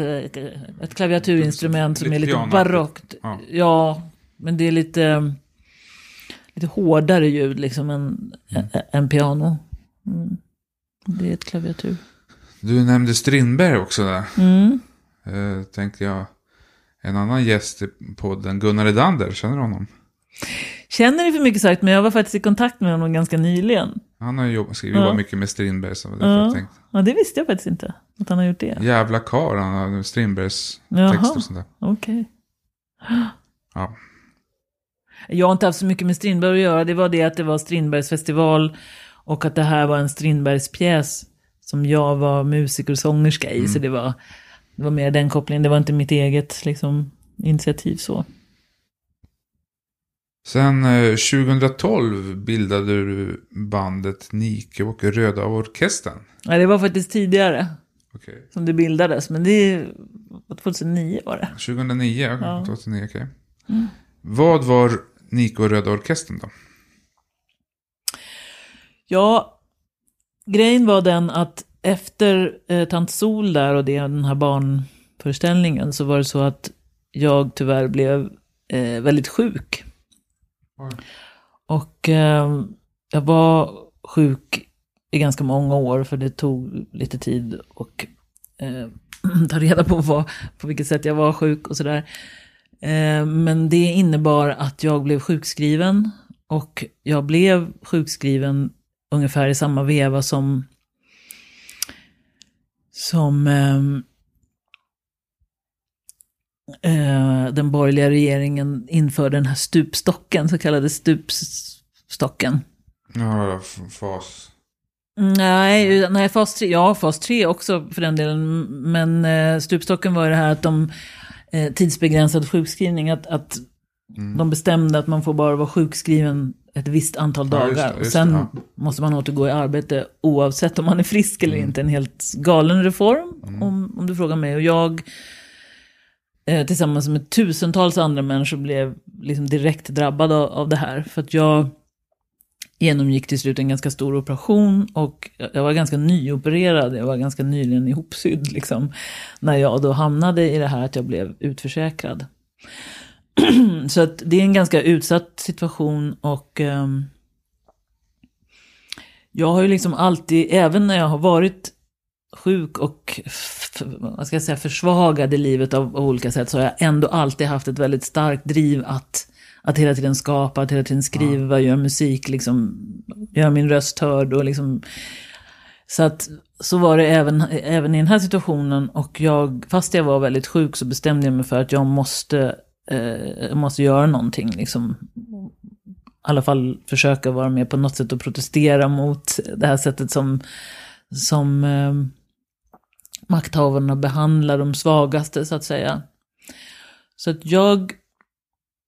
ett klaviaturinstrument som Lite är lite pianoaktigt. barockt. Ja. Ja. men det är lite, lite hårdare ljud liksom än, än, än piano. Mm. Det är ett klaviatur. Du nämnde Strindberg också där. Mm. Eh, tänkte jag. En annan gäst i podden, Gunnar Edander, känner du honom? Känner det för mycket sagt, men jag var faktiskt i kontakt med honom ganska nyligen. Han har ju jobb, skrivit Ja. jobbat mycket med Strindberg. Så det Ja. ja, det visste jag faktiskt inte, att han har gjort det. Jävla karl, han har Strindbergs Jaha. texter och sånt där. Okej. Ja. Jag har inte haft så mycket med Strindberg att göra. Det var det att det var Strindbergs festival och att det här var en Strindbergs pjäs som jag var musiker och sångerska i. Mm. Så det var, det var mer den kopplingen. Det var inte mitt eget liksom, initiativ så. Sen 2012 eh, bildade du bandet Nike och Röda Orkestern. Ja, det var faktiskt tidigare. Okay. Som det bildades. Men det var 2009 var det. 2009, okay. ja. 2009 okej. Okay. Mm. Vad var Nike och Röda Orkestern då? Ja, grejen var den att efter eh, Tant Sol där och det, den här barnföreställningen så var det så att jag tyvärr blev eh, väldigt sjuk. Och eh, jag var sjuk i ganska många år för det tog lite tid att eh, ta reda på vad, på vilket sätt jag var sjuk och sådär. Eh, men det innebar att jag blev sjukskriven och jag blev sjukskriven ungefär i samma veva som som ehm, eh, den borgerliga regeringen införde den här stupstocken, så kallade stupstocken. Ja, fas. Nej, nej, fas 3, ja fas 3 också för den delen. Men eh, stupstocken var det här att de eh, tidsbegränsad sjukskrivning, att, att mm. de bestämde att man får bara vara sjukskriven ett visst antal dagar. Ja, just det, just och sen det, ja. måste man återgå i arbete oavsett om man är frisk eller mm. inte. En helt galen reform, mm. om, om du frågar mig. Och jag eh, tillsammans med tusentals andra människor blev liksom direkt drabbad av, av det här. För att jag genomgick till slut en ganska stor operation och jag var ganska nyopererad, jag var ganska nyligen ihopsydd liksom. När jag då hamnade i det här att jag blev utförsäkrad. Så att det är en ganska utsatt situation och eh, jag har ju liksom alltid, även när jag har varit sjuk och vad ska jag säga, försvagad i livet av, av, olika sätt så har jag ändå alltid haft ett väldigt starkt driv att, att hela tiden skapa, att hela tiden skriva, ja. göra musik, liksom, göra min röst hörd och liksom så att så var det även, även i den här situationen och jag, fast jag var väldigt sjuk så bestämde jag mig för att jag måste, eh, måste göra någonting. Liksom, I alla fall försöka vara med på något sätt och protestera mot det här sättet som, som eh, makthavarna behandlar de svagaste så att säga. Så att jag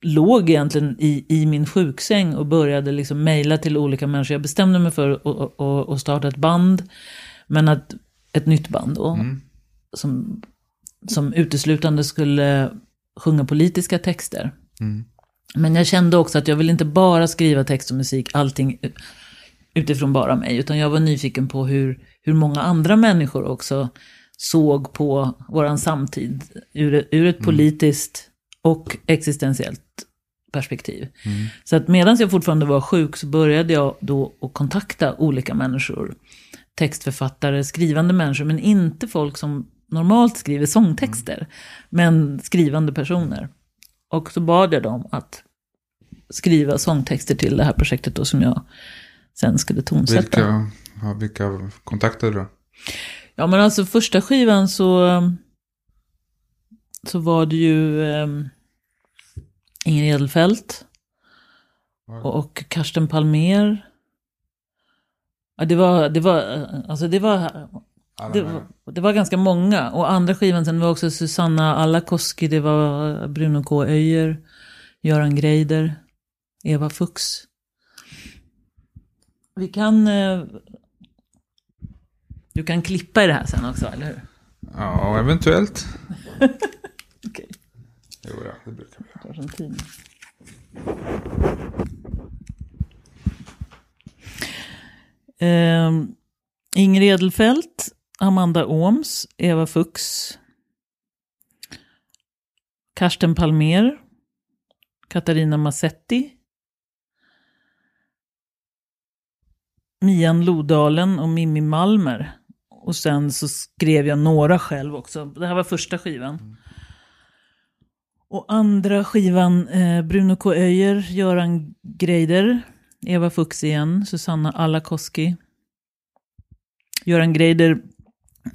låg egentligen i, i min sjuksäng och började liksom mejla till olika människor. Jag bestämde mig för att, att, att starta ett band, men att, ett nytt band då, mm. som, som uteslutande skulle sjunga politiska texter. Mm. Men jag kände också att jag vill inte bara skriva text och musik, allting utifrån bara mig, utan jag var nyfiken på hur, hur många andra människor också såg på våran samtid ur, ur ett mm. politiskt och existentiellt perspektiv. Mm. Så att medan jag fortfarande var sjuk så började jag då att kontakta olika människor. Textförfattare, skrivande människor, men inte folk som normalt skriver sångtexter. Mm. Men skrivande personer. Och så bad jag dem att skriva sångtexter till det här projektet då som jag sen skulle tonsätta. Vilka, ja, vilka kontaktade du? Ja men alltså första skivan så, så var det ju um, Inger Edelfelt och, och Karsten Palmer. Ja, det var, det var, alltså det var, det var, det var ganska många. Och andra skivan sen var också Susanna Alakoski, det var Bruno K. Öijer, Göran Greider, Eva Fuchs. Vi kan eh, du kan klippa i det här sen också, eller hur? Ja, eventuellt. Okej. Okay. Jo, ja, det brukar vi göra. Tid. Uh, Inger Edelfelt, Amanda Ooms, Eva Fuchs, Karsten Palmer, Katarina Massetti, Mian Lodalen och Mimmi Malmer. Och sen så skrev jag några själv också. Det här var första skivan. Mm. Och andra skivan, eh, Bruno K. Öijer, Göran Greider, Eva Fuchs igen, Susanna Alakoski. Göran Greider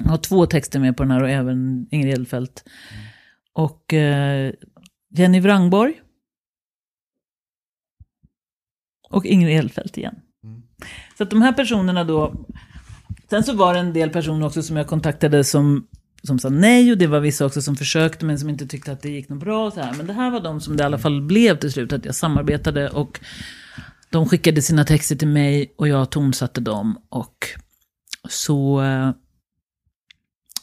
har två texter med på den här och även Ingrid Edelfelt. Mm. Och eh, Jenny Wrangborg. och Ingrid Elfelt igen. Mm. Så att de här personerna då, sen så var det en del personer också som jag kontaktade som, som sa nej och det var vissa också som försökte men som inte tyckte att det gick något bra. Så här. Men det här var de som det i alla fall blev till slut, att jag samarbetade och de skickade sina texter till mig och jag tonsatte dem och så eh,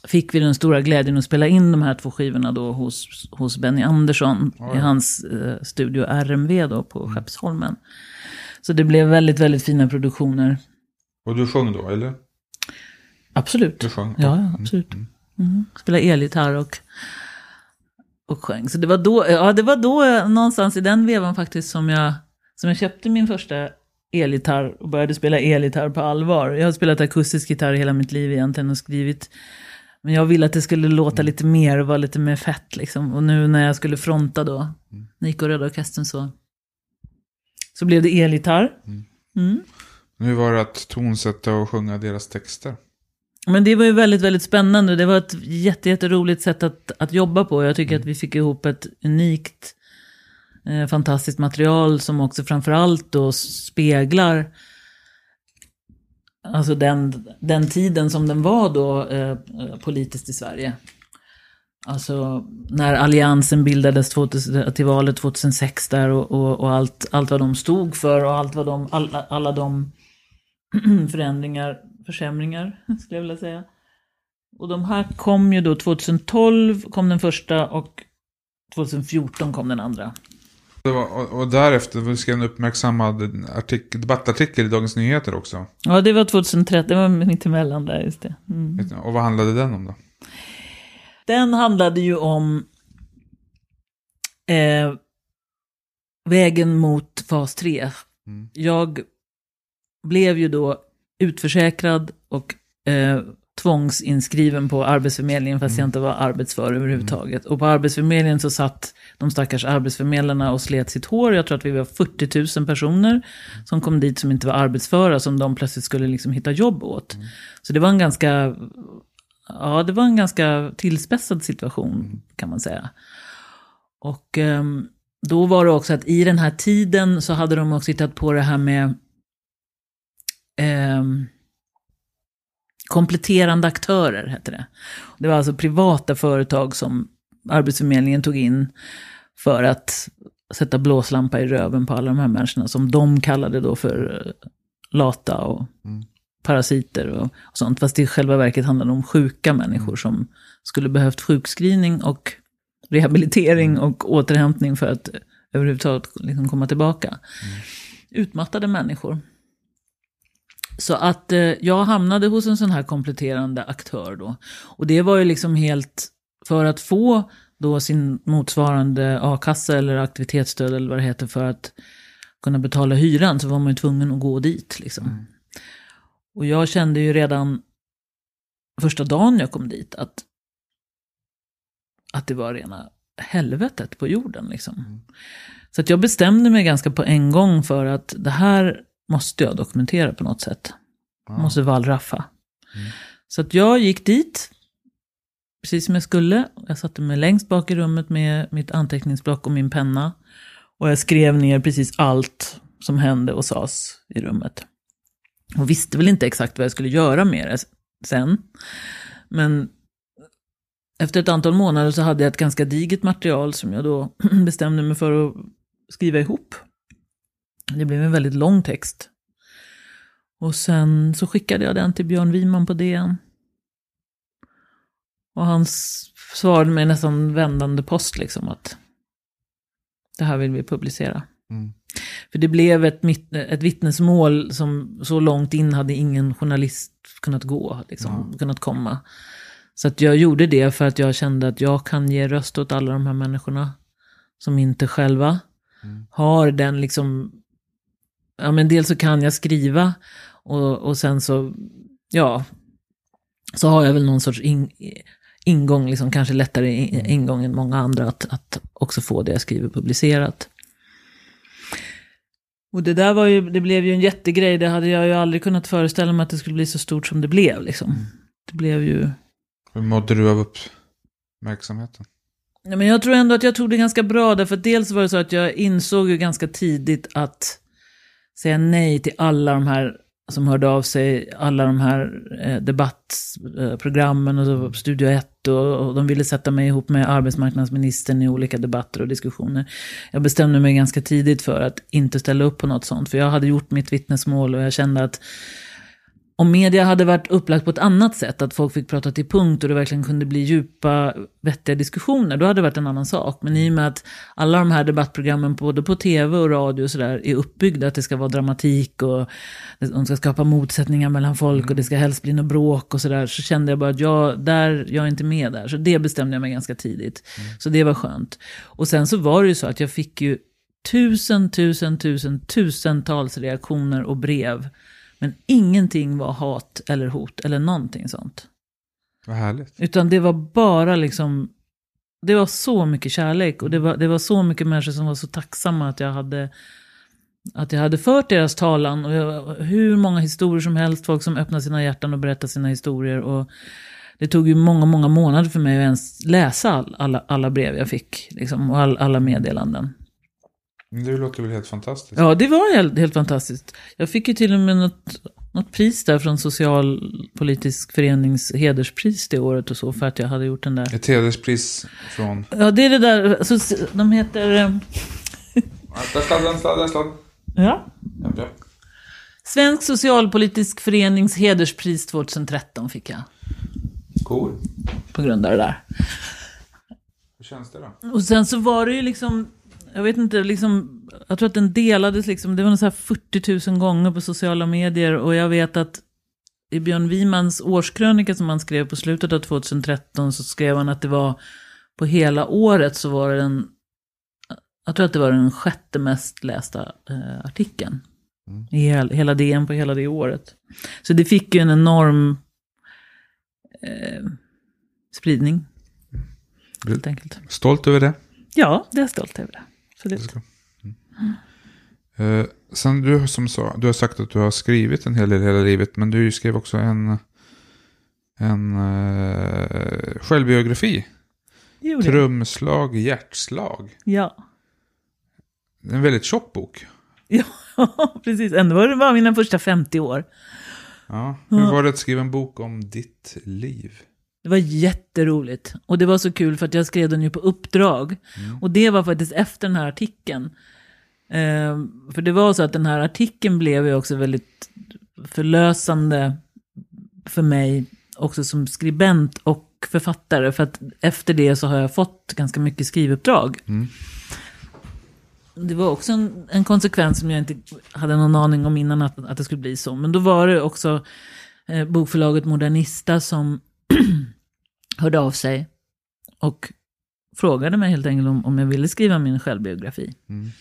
fick vi den stora glädjen att spela in de här två skivorna då hos, hos Benny Andersson ja. i hans eh, studio RMV då på mm. Skeppsholmen. Så det blev väldigt, väldigt fina produktioner. Och du sjöng då, eller? Absolut. Du sjöng? Ja, ja absolut. Mm. Mm. Spelade elgitarr och, och sjöng. Så det var, då, ja, det var då eh, någonstans i den vevan faktiskt som jag, som jag köpte min första elgitarr och började spela elgitarr på allvar. Jag har spelat akustisk gitarr hela mitt liv egentligen och skrivit men jag ville att det skulle låta lite mer och vara lite mer fett liksom. Och nu när jag skulle fronta då, mm. Nico Röda Orkestern så, så blev det elgitarr. Mm. Mm. Hur var det att tonsätta och sjunga deras texter? Men det var ju väldigt, väldigt spännande. Det var ett jätte, jätteroligt sätt att, att jobba på. Jag tycker mm. att vi fick ihop ett unikt, eh, fantastiskt material som också framförallt då speglar Alltså den, den tiden som den var då eh, politiskt i Sverige. Alltså när alliansen bildades 2000, till valet 2006 där och, och, och, allt, allt vad de stod för och allt vad de, alla, alla de förändringar, försämringar skulle jag vilja säga. Och de här kom ju då 2012 kom den första och 2014 kom den andra. Var, och därefter skrev en uppmärksammad artikel, debattartikel i Dagens Nyheter också. Ja, det var 2013, det var mitt emellan där, just det. Mm. Och vad handlade den om då? Den handlade ju om eh, vägen mot fas 3. Mm. Jag blev ju då utförsäkrad och eh, tvångsinskriven på Arbetsförmedlingen fast mm. jag inte var arbetsför överhuvudtaget. Mm. Och på Arbetsförmedlingen så satt de stackars arbetsförmedlarna och slet sitt hår. Jag tror att vi var 40 000 personer som kom dit som inte var arbetsföra som de plötsligt skulle liksom hitta jobb åt. Mm. Så det var en ganska, ja det var en ganska tillspetsad situation mm. kan man säga. Och um, då var det också att i den här tiden så hade de också hittat på det här med um, kompletterande aktörer, hette det. Det var alltså privata företag som Arbetsförmedlingen tog in för att sätta blåslampa i röven på alla de här människorna som de kallade då för eh, lata och mm. parasiter och, och, sånt. Fast det i själva verket handlade om sjuka människor mm. som skulle behövt sjukskrivning och rehabilitering mm. och återhämtning för att överhuvudtaget liksom komma tillbaka. Mm. Utmattade människor. Så att eh, jag hamnade hos en sån här kompletterande aktör då. Och det var ju liksom helt för att få då sin motsvarande a-kassa eller aktivitetsstöd eller vad det heter för att kunna betala hyran så var man ju tvungen att gå dit liksom. Mm. Och jag kände ju redan första dagen jag kom dit att, att det var rena helvetet på jorden liksom. Mm. Så att jag bestämde mig ganska på en gång för att det här måste jag dokumentera på något sätt. Ja. Måste wallraffa. Mm. Så att jag gick dit, precis som jag skulle. Jag satte mig längst bak i rummet med mitt anteckningsblock och min penna. Och jag skrev ner precis allt som hände och sades i rummet. Och visste väl inte exakt vad jag skulle göra med det sen. Men efter ett antal månader så hade jag ett ganska digert material som jag då bestämde mig för att skriva ihop. Det blev en väldigt lång text. Och sen så skickade jag den till Björn Wiman på DN. Och han svarade mig nästan vändande post liksom att det här vill vi publicera. Mm. För det blev ett, ett vittnesmål som så långt in hade ingen journalist kunnat gå, liksom, mm. kunnat komma. Så att jag gjorde det för att jag kände att jag kan ge röst åt alla de här människorna som inte själva mm. har den liksom ja men dels så kan jag skriva och, och sen så, ja, så har jag väl någon sorts in, ingång, liksom kanske lättare ingång än många andra att, att också få det jag skriver publicerat. Och det där var ju, det blev ju en jättegrej, det hade jag ju aldrig kunnat föreställa mig att det skulle bli så stort som det blev liksom. Mm. Det blev ju... Hur mådde du av uppmärksamheten? Ja, men jag tror ändå att jag tog det ganska bra, därför att dels var det så att jag insåg ju ganska tidigt att säga nej till alla de här som hörde av sig, alla de här eh, debattprogrammen och så, Studio 1 och, och de ville sätta mig ihop med arbetsmarknadsministern i olika debatter och diskussioner. Jag bestämde mig ganska tidigt för att inte ställa upp på något sånt, för jag hade gjort mitt vittnesmål och jag kände att om media hade varit upplagt på ett annat sätt, att folk fick prata till punkt och det verkligen kunde bli djupa, vettiga diskussioner, då hade det varit en annan sak. Men i och med att alla de här debattprogrammen, både på tv och radio och sådär, är uppbyggda att det ska vara dramatik och de ska skapa motsättningar mellan folk och det ska helst bli något bråk och sådär, så kände jag bara att jag, där, jag är inte med där. Så det bestämde jag mig ganska tidigt. Mm. Så det var skönt. Och sen så var det ju så att jag fick ju tusen, tusen, tusen, tusentals reaktioner och brev men ingenting var hat eller hot eller någonting sånt. Vad härligt. Utan det var bara liksom, det var så mycket kärlek och det var, det var så mycket människor som var så tacksamma att jag hade att jag hade fört deras talan. Och jag, hur många historier som helst, folk som öppnade sina hjärtan och berättade sina historier. Och det tog ju många, många månader för mig att ens läsa all, alla, alla brev jag fick. Liksom, och all, alla meddelanden. Det låter väl helt fantastiskt. Ja, det var helt, helt fantastiskt. Jag fick ju till och med något, något pris där från Socialpolitisk förenings hederspris det året och så för att jag hade gjort den där. Ett hederspris från? Ja, det är det där, alltså, de heter... Eh, där sladden, sladden. Ja. ja. Svensk Socialpolitisk Förenings hederspris 2013 fick jag. Cool. På grund av det där. Hur känns det då? Och sen så var det ju liksom jag vet inte, liksom, jag tror att den delades liksom, det var så här 40 000 gånger på sociala medier och jag vet att i Björn Wimans årskrönika som han skrev på slutet av 2013 så skrev han att det var på hela året så var det den, jag tror att det var den sjätte mest lästa eh, artikeln. Mm. I hel, hela DN på hela det året. Så det fick ju en enorm eh, spridning. Helt enkelt. Stolt över det? Ja, det är jag stolt över. Det. Absolut. Mm. Uh, sen du som sa, du har sagt att du har skrivit en hel del hela livet, men du skrev också en, en uh, självbiografi. Jo, Trumslag, hjärtslag. Ja. En väldigt tjock bok. Ja, precis. Ändå var det bara mina första 50 år. Ja, hur var det att skriva en bok om ditt liv? Det var jätteroligt. Och det var så kul för att jag skrev den ju på uppdrag. Mm. Och det var faktiskt efter den här artikeln. Eh, för det var så att den här artikeln blev ju också väldigt förlösande för mig. Också som skribent och författare. För att efter det så har jag fått ganska mycket skrivuppdrag. Mm. Det var också en, en, konsekvens som jag inte hade någon aning om innan att, att det skulle bli så. Men då var det också eh, bokförlaget Modernista som hörde av sig och frågade mig helt enkelt om, om jag ville skriva min självbiografi. Mm.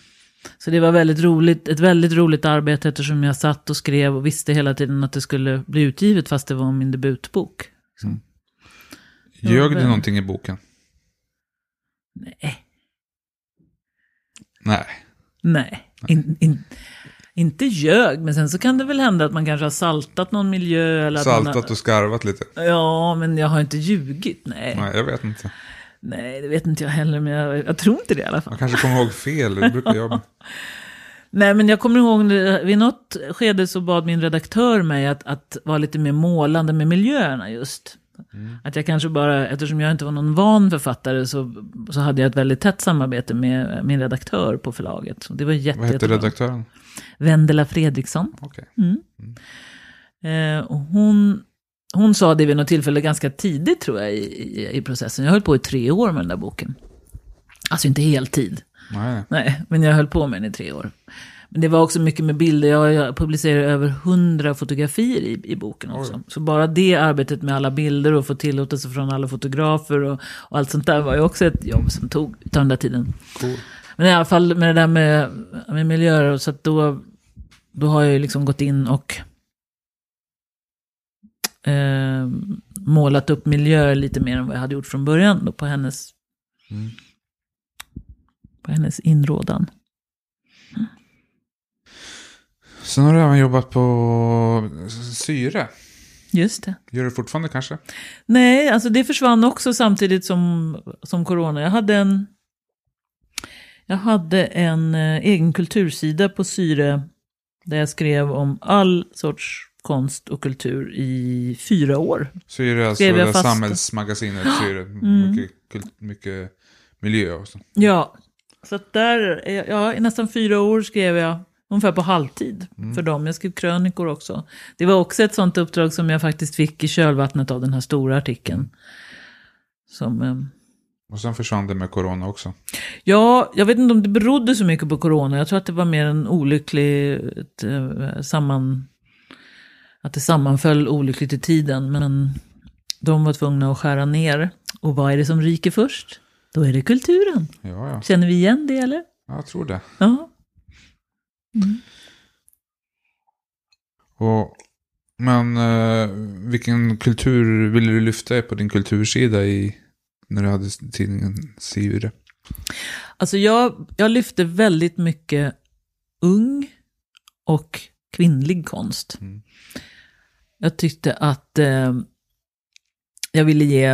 Så det var väldigt roligt, ett väldigt roligt arbete eftersom jag satt och skrev och visste hela tiden att det skulle bli utgivet fast det var min debutbok. Mm. Ljög du någonting i boken? Nej. Nej. Nej. In, in, inte ljög, men sen så kan det väl hända att man kanske har saltat någon miljö. Eller saltat har... och skarvat lite? Ja, men jag har inte ljugit, nej. Nej, jag vet inte. Nej, det vet inte jag heller, men jag, jag tror inte det i alla fall. Man kanske kommer ihåg fel, det brukar jag. Nej, men jag kommer ihåg, vid något skede så bad min redaktör mig att, att vara lite mer målande med miljöerna just. Mm. Att jag kanske bara, eftersom jag inte var någon van författare så, så hade jag ett väldigt tätt samarbete med min redaktör på förlaget. Så det var jätte, Vad hette redaktören? Vendela Fredriksson. Okay. Mm. Mm. Eh, hon, hon sa det vid något tillfälle ganska tidigt tror jag i, i, i, processen. Jag höll på i tre år med den där boken. Alltså inte heltid. Nej. Nej, men jag höll på med den i tre år. Men det var också mycket med bilder. Jag, jag publicerade över hundra fotografier i, i boken också. Oj. Så bara det arbetet med alla bilder och få tillåtelse från alla fotografer och, och allt sånt där var ju också ett jobb som tog, tog den där tiden. Cool. Men i alla fall med det där med, med miljöer, så att då, då har jag ju liksom gått in och eh, målat upp miljöer lite mer än vad jag hade gjort från början då på hennes, mm. på hennes inrådan. Sen har du även jobbat på syre. Just det. Gör du fortfarande kanske? Nej, alltså det försvann också samtidigt som, som corona. Jag hade en, jag hade en eh, egen kultursida på Syre Där jag skrev om all sorts konst och kultur i fyra år. Så är alltså det fast- samhällsmagasinet, så det Mm. mycket, mycket miljö också. Ja, så att där, ja, i nästan fyra år skrev jag ungefär på halvtid för dem. Jag skrev krönikor också. Det var också ett sånt uppdrag som jag faktiskt fick i kölvattnet av den här stora artikeln. Som, eh, Och sen försvann det med corona också. ja, jag vet inte om det berodde så mycket på corona. Jag tror att det var mer en olycklig ett, eh, samman... Att det sammanföll olyckligt i tiden. Men de var tvungna att skära ner. Och vad är det som ryker först? Då är det kulturen. Ja, ja. Känner vi igen det eller? Jag tror det. Ja. Och, men eh, vilken kultur ville du lyfta på din kultursida i, när du hade tidningen Sivre? Alltså jag, jag lyfte väldigt mycket ung och kvinnlig konst. Mm. Jag tyckte att eh, jag ville ge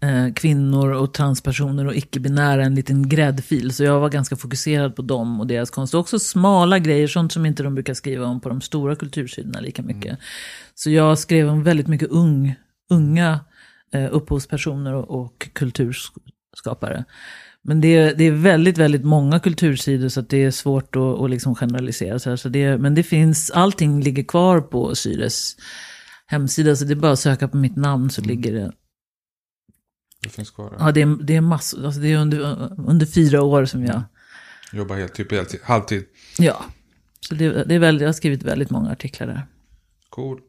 eh, kvinnor och transpersoner och icke-binära en liten gräddfil. Så jag var ganska fokuserad på dem och deras konst. Och också smala grejer, sånt som inte de brukar skriva om på de stora kultursidorna lika mycket. Så jag skrev om väldigt mycket ung, unga eh, upphovspersoner och, och kulturskapare. Men det är, det är väldigt, väldigt många kultursidor så det är svårt att, att liksom generalisera. Så här. Så det, men det finns, allting ligger kvar på Syres hemsida. Så det är bara att söka på mitt namn så ligger det. Det finns kvar. där. Ja, det är, det är massor. Alltså det är under, under fyra år som jag... Jobbar helt, typ heltid, halvtid. Ja. Så det, det är väldigt, jag har skrivit väldigt många artiklar där. Cool.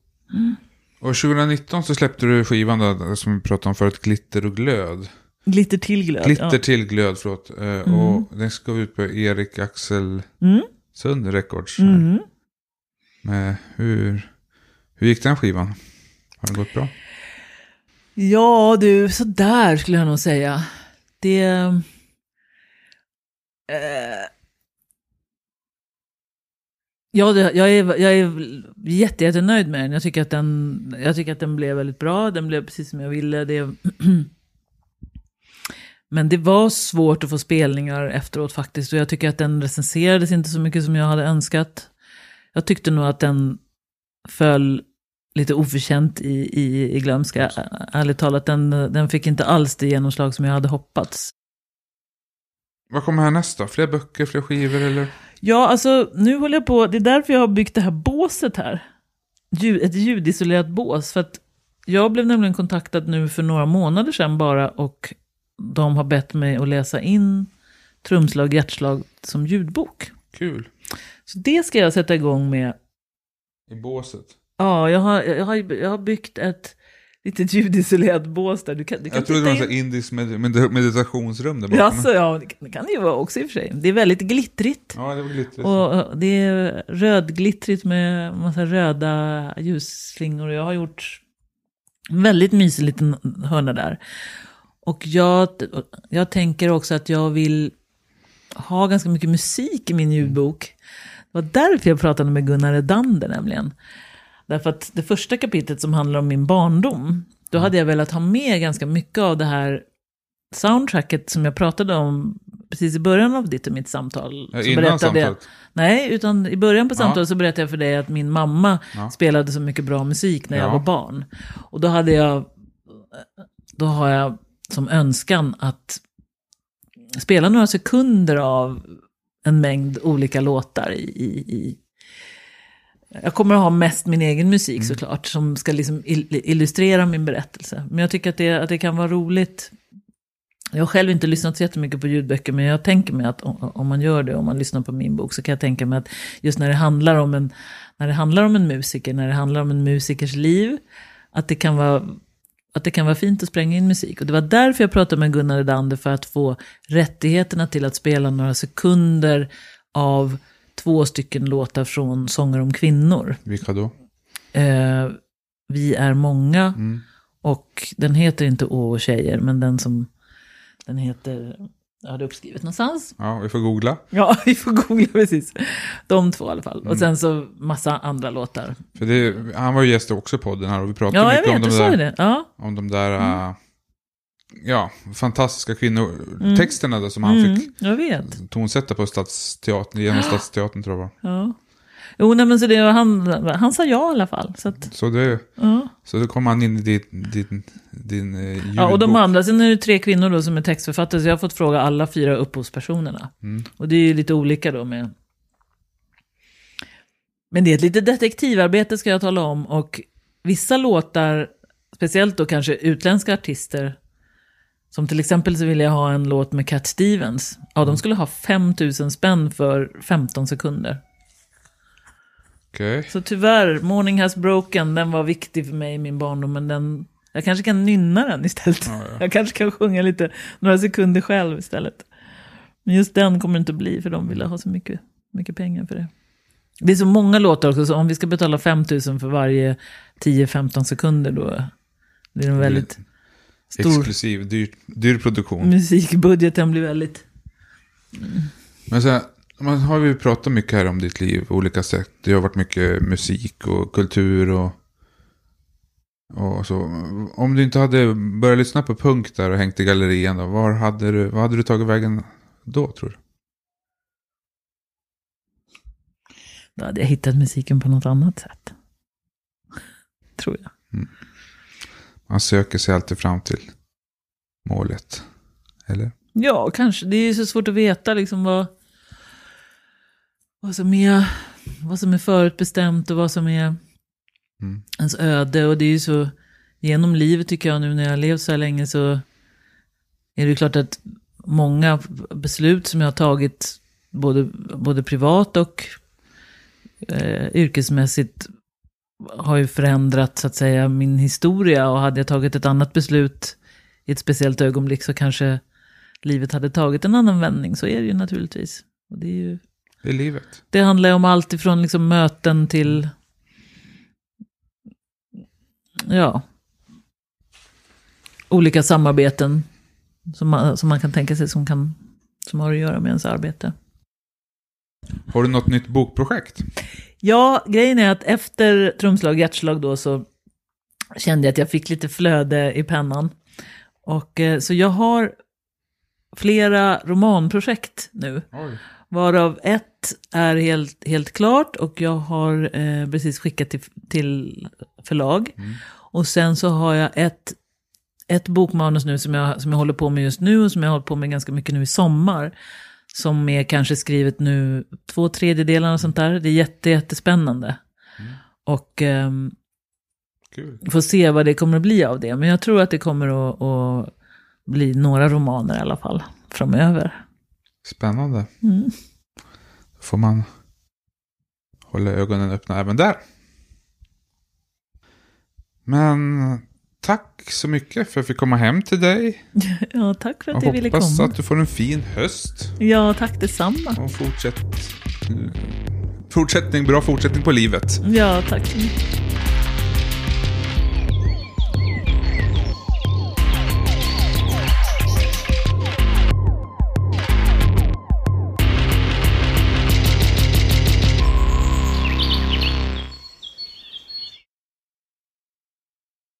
Och 2019 så släppte du skivan då, som vi pratade om förut, Glitter och glöd. Glitter till glöd. Glitter ja. till glöd, förlåt. Eh, Och den ska ut på Erik Axel Mm. Sund Records. Mm. Med hur, hur gick den skivan? Har det gått bra? Ja, du, sådär skulle jag nog säga. Det... Eh, ja, det, jag är, jag är jätte, jättenöjd med den. Jag tycker, att den. jag tycker att den blev väldigt bra. Den blev precis som jag ville. Det, men det var svårt att få spelningar efteråt faktiskt. Och jag tycker att den recenserades inte så mycket som jag hade önskat. Jag tyckte nog att den föll lite oförtjänt i, i, i glömska. Ärligt talat, den, den fick inte alls det genomslag som jag hade hoppats. Vad kommer härnäst då? Fler böcker, fler skivor eller? Ja, alltså nu håller jag på, det är därför jag har byggt det här båset här. Ett ljudisolerat bås. För att jag blev nämligen kontaktad nu för några månader sedan bara och de har bett mig att läsa in trumslag, hjärtslag som ljudbok. Kul. Så det ska jag sätta igång med. I båset. Ja, jag har, jag har, jag har byggt ett litet ljudisolerat bås där. Du kan, du kan Jag trodde det var in. så indiskt med, med, meditationsrum där bakom. Jaså, ja, det kan, det kan det ju vara också i och för sig. Det är väldigt glittrigt. Ja, det var glittrigt. Och och det är rödglittrigt med massa röda ljusslingor. Jag har gjort en väldigt mysig liten hörna där. Och jag, jag tänker också att jag vill ha ganska mycket musik i min ljudbok. Det var därför jag pratade med Gunnar Edander nämligen. Därför att det första kapitlet som handlar om min barndom, då hade jag velat ha med ganska mycket av det här soundtracket som jag pratade om precis i början av ditt och mitt samtal. Ja, innan berättade jag- samtalet. Nej, utan i början på Ja. samtalet så berättade jag för dig att min mamma Ja. spelade så mycket bra musik när jag Ja. var barn. Och då hade jag, då har jag som önskan att spela några sekunder av en mängd olika låtar i, i, i jag kommer att ha mest min egen musik Mm. såklart, som ska liksom il- illustrera min berättelse. Men jag tycker att det, att det kan vara roligt. Jag har själv inte lyssnat så jättemycket på ljudböcker, men jag tänker mig att om, om man gör det, om man lyssnar på min bok, så kan jag tänka mig att just när det handlar om en, när det handlar om en musiker, när det handlar om en musikers liv, att det kan vara att det kan vara fint att spränga in musik. Och det var därför jag pratade med Gunnar Edander för att få rättigheterna till att spela några sekunder av två stycken låtar från Sånger om kvinnor. Vilka då? Eh, vi är många Mm. och den heter inte Åh och tjejer, men den som den heter, jag hade uppskrivet någonstans. Ja, vi får googla. Ja, vi får googla precis. De två i alla fall. Mm. Och sen så massa andra låtar. För det, han var ju gäst också i podden här och vi pratade Ja, mycket vet, om de där, det. Ja. om de där äh, ja, fantastiska kvinnotexterna där som han Mm, fick jag vet. tonsätta på Stadsteatern, genom Stadsteatern tror jag. Ja. Jo, nej, men så det, han, han sa ja i alla fall. Så, att, Så, det, ja. så då kom han in i din, din, din eh, ja, och de andra, sen är det tre kvinnor då som är textförfattare, så jag har fått fråga alla fyra upphovspersonerna. Mm. Och det är ju lite olika då med... Men det är ett litet detektivarbete ska jag tala om, och vissa låtar, speciellt då kanske utländska artister, som till exempel så vill jag ha en låt med Cat Stevens. Ja, de skulle ha 5000 spänn för 15 sekunder. Okej. Så tyvärr, Morning Has Broken, den var viktig för mig i min barndom, men den, jag kanske kan nynna den istället. Ja, ja. Jag kanske kan sjunga lite, några sekunder själv istället. Men just den kommer det inte bli, för de ville ha så mycket, mycket pengar för det. Det är så många låtar också, så om vi ska betala 5000 för varje 10-15 sekunder, då blir en väldigt stor... Exklusiv, dyr, dyr produktion. Musikbudgeten blir väldigt... Men så här, man har ju pratat mycket här om ditt liv på olika sätt. Det har varit mycket musik och kultur och, och så. Om du inte hade börjat lyssna på punk där och hängt i gallerian då, var hade du, vad hade du tagit vägen då tror du? Då hade jag hittat musiken på något annat sätt. Tror jag. Man söker sig alltid fram till målet. Eller? Ja, kanske. Det är ju så svårt att veta liksom vad, vad, som, är, vad som är förutbestämt och vad som är Mm. ens öde. Och det är ju så, genom livet tycker jag nu när jag har levt så här länge så är det ju klart att många beslut som jag har tagit, både, både privat och eh, yrkesmässigt, har ju förändrat så att säga min historia. Och hade jag tagit ett annat beslut i ett speciellt ögonblick så kanske livet hade tagit en annan vändning. Så är det ju naturligtvis. Och det, är ju, Det är livet. det handlar ju om allt ifrån liksom möten till... Ja. Olika samarbeten som man, som man kan tänka sig som, kan, som har att göra med ens arbete. Har du något nytt bokprojekt? Ja, grejen är att efter trumslag, hjärtslag då så kände jag att jag fick lite flöde i pennan. Och eh, så jag har flera romanprojekt nu. Oj. Varav ett är helt, helt klart och jag har eh, precis skickat till, till förlag. Och sen så har jag ett, ett bokmanus nu som jag, som jag håller på med just nu och som jag har hållit på med ganska mycket nu i sommar. Som är kanske skrivet nu två tredjedelar och sånt där. Det är jätte, jättespännande. Och ehm, Kul. får se vad det kommer att bli av det. Men jag tror att det kommer att, att bli några romaner i alla fall framöver. Spännande. Mm. Då får man hålla ögonen öppna även där. Men tack så mycket för att jag fick komma hem till dig. Ja, tack för att Jag du ville hoppas komma. att du får en fin höst. Ja, tack detsamma. Och fortsätt, fortsättning, bra fortsättning på livet. Ja, tack så mycket.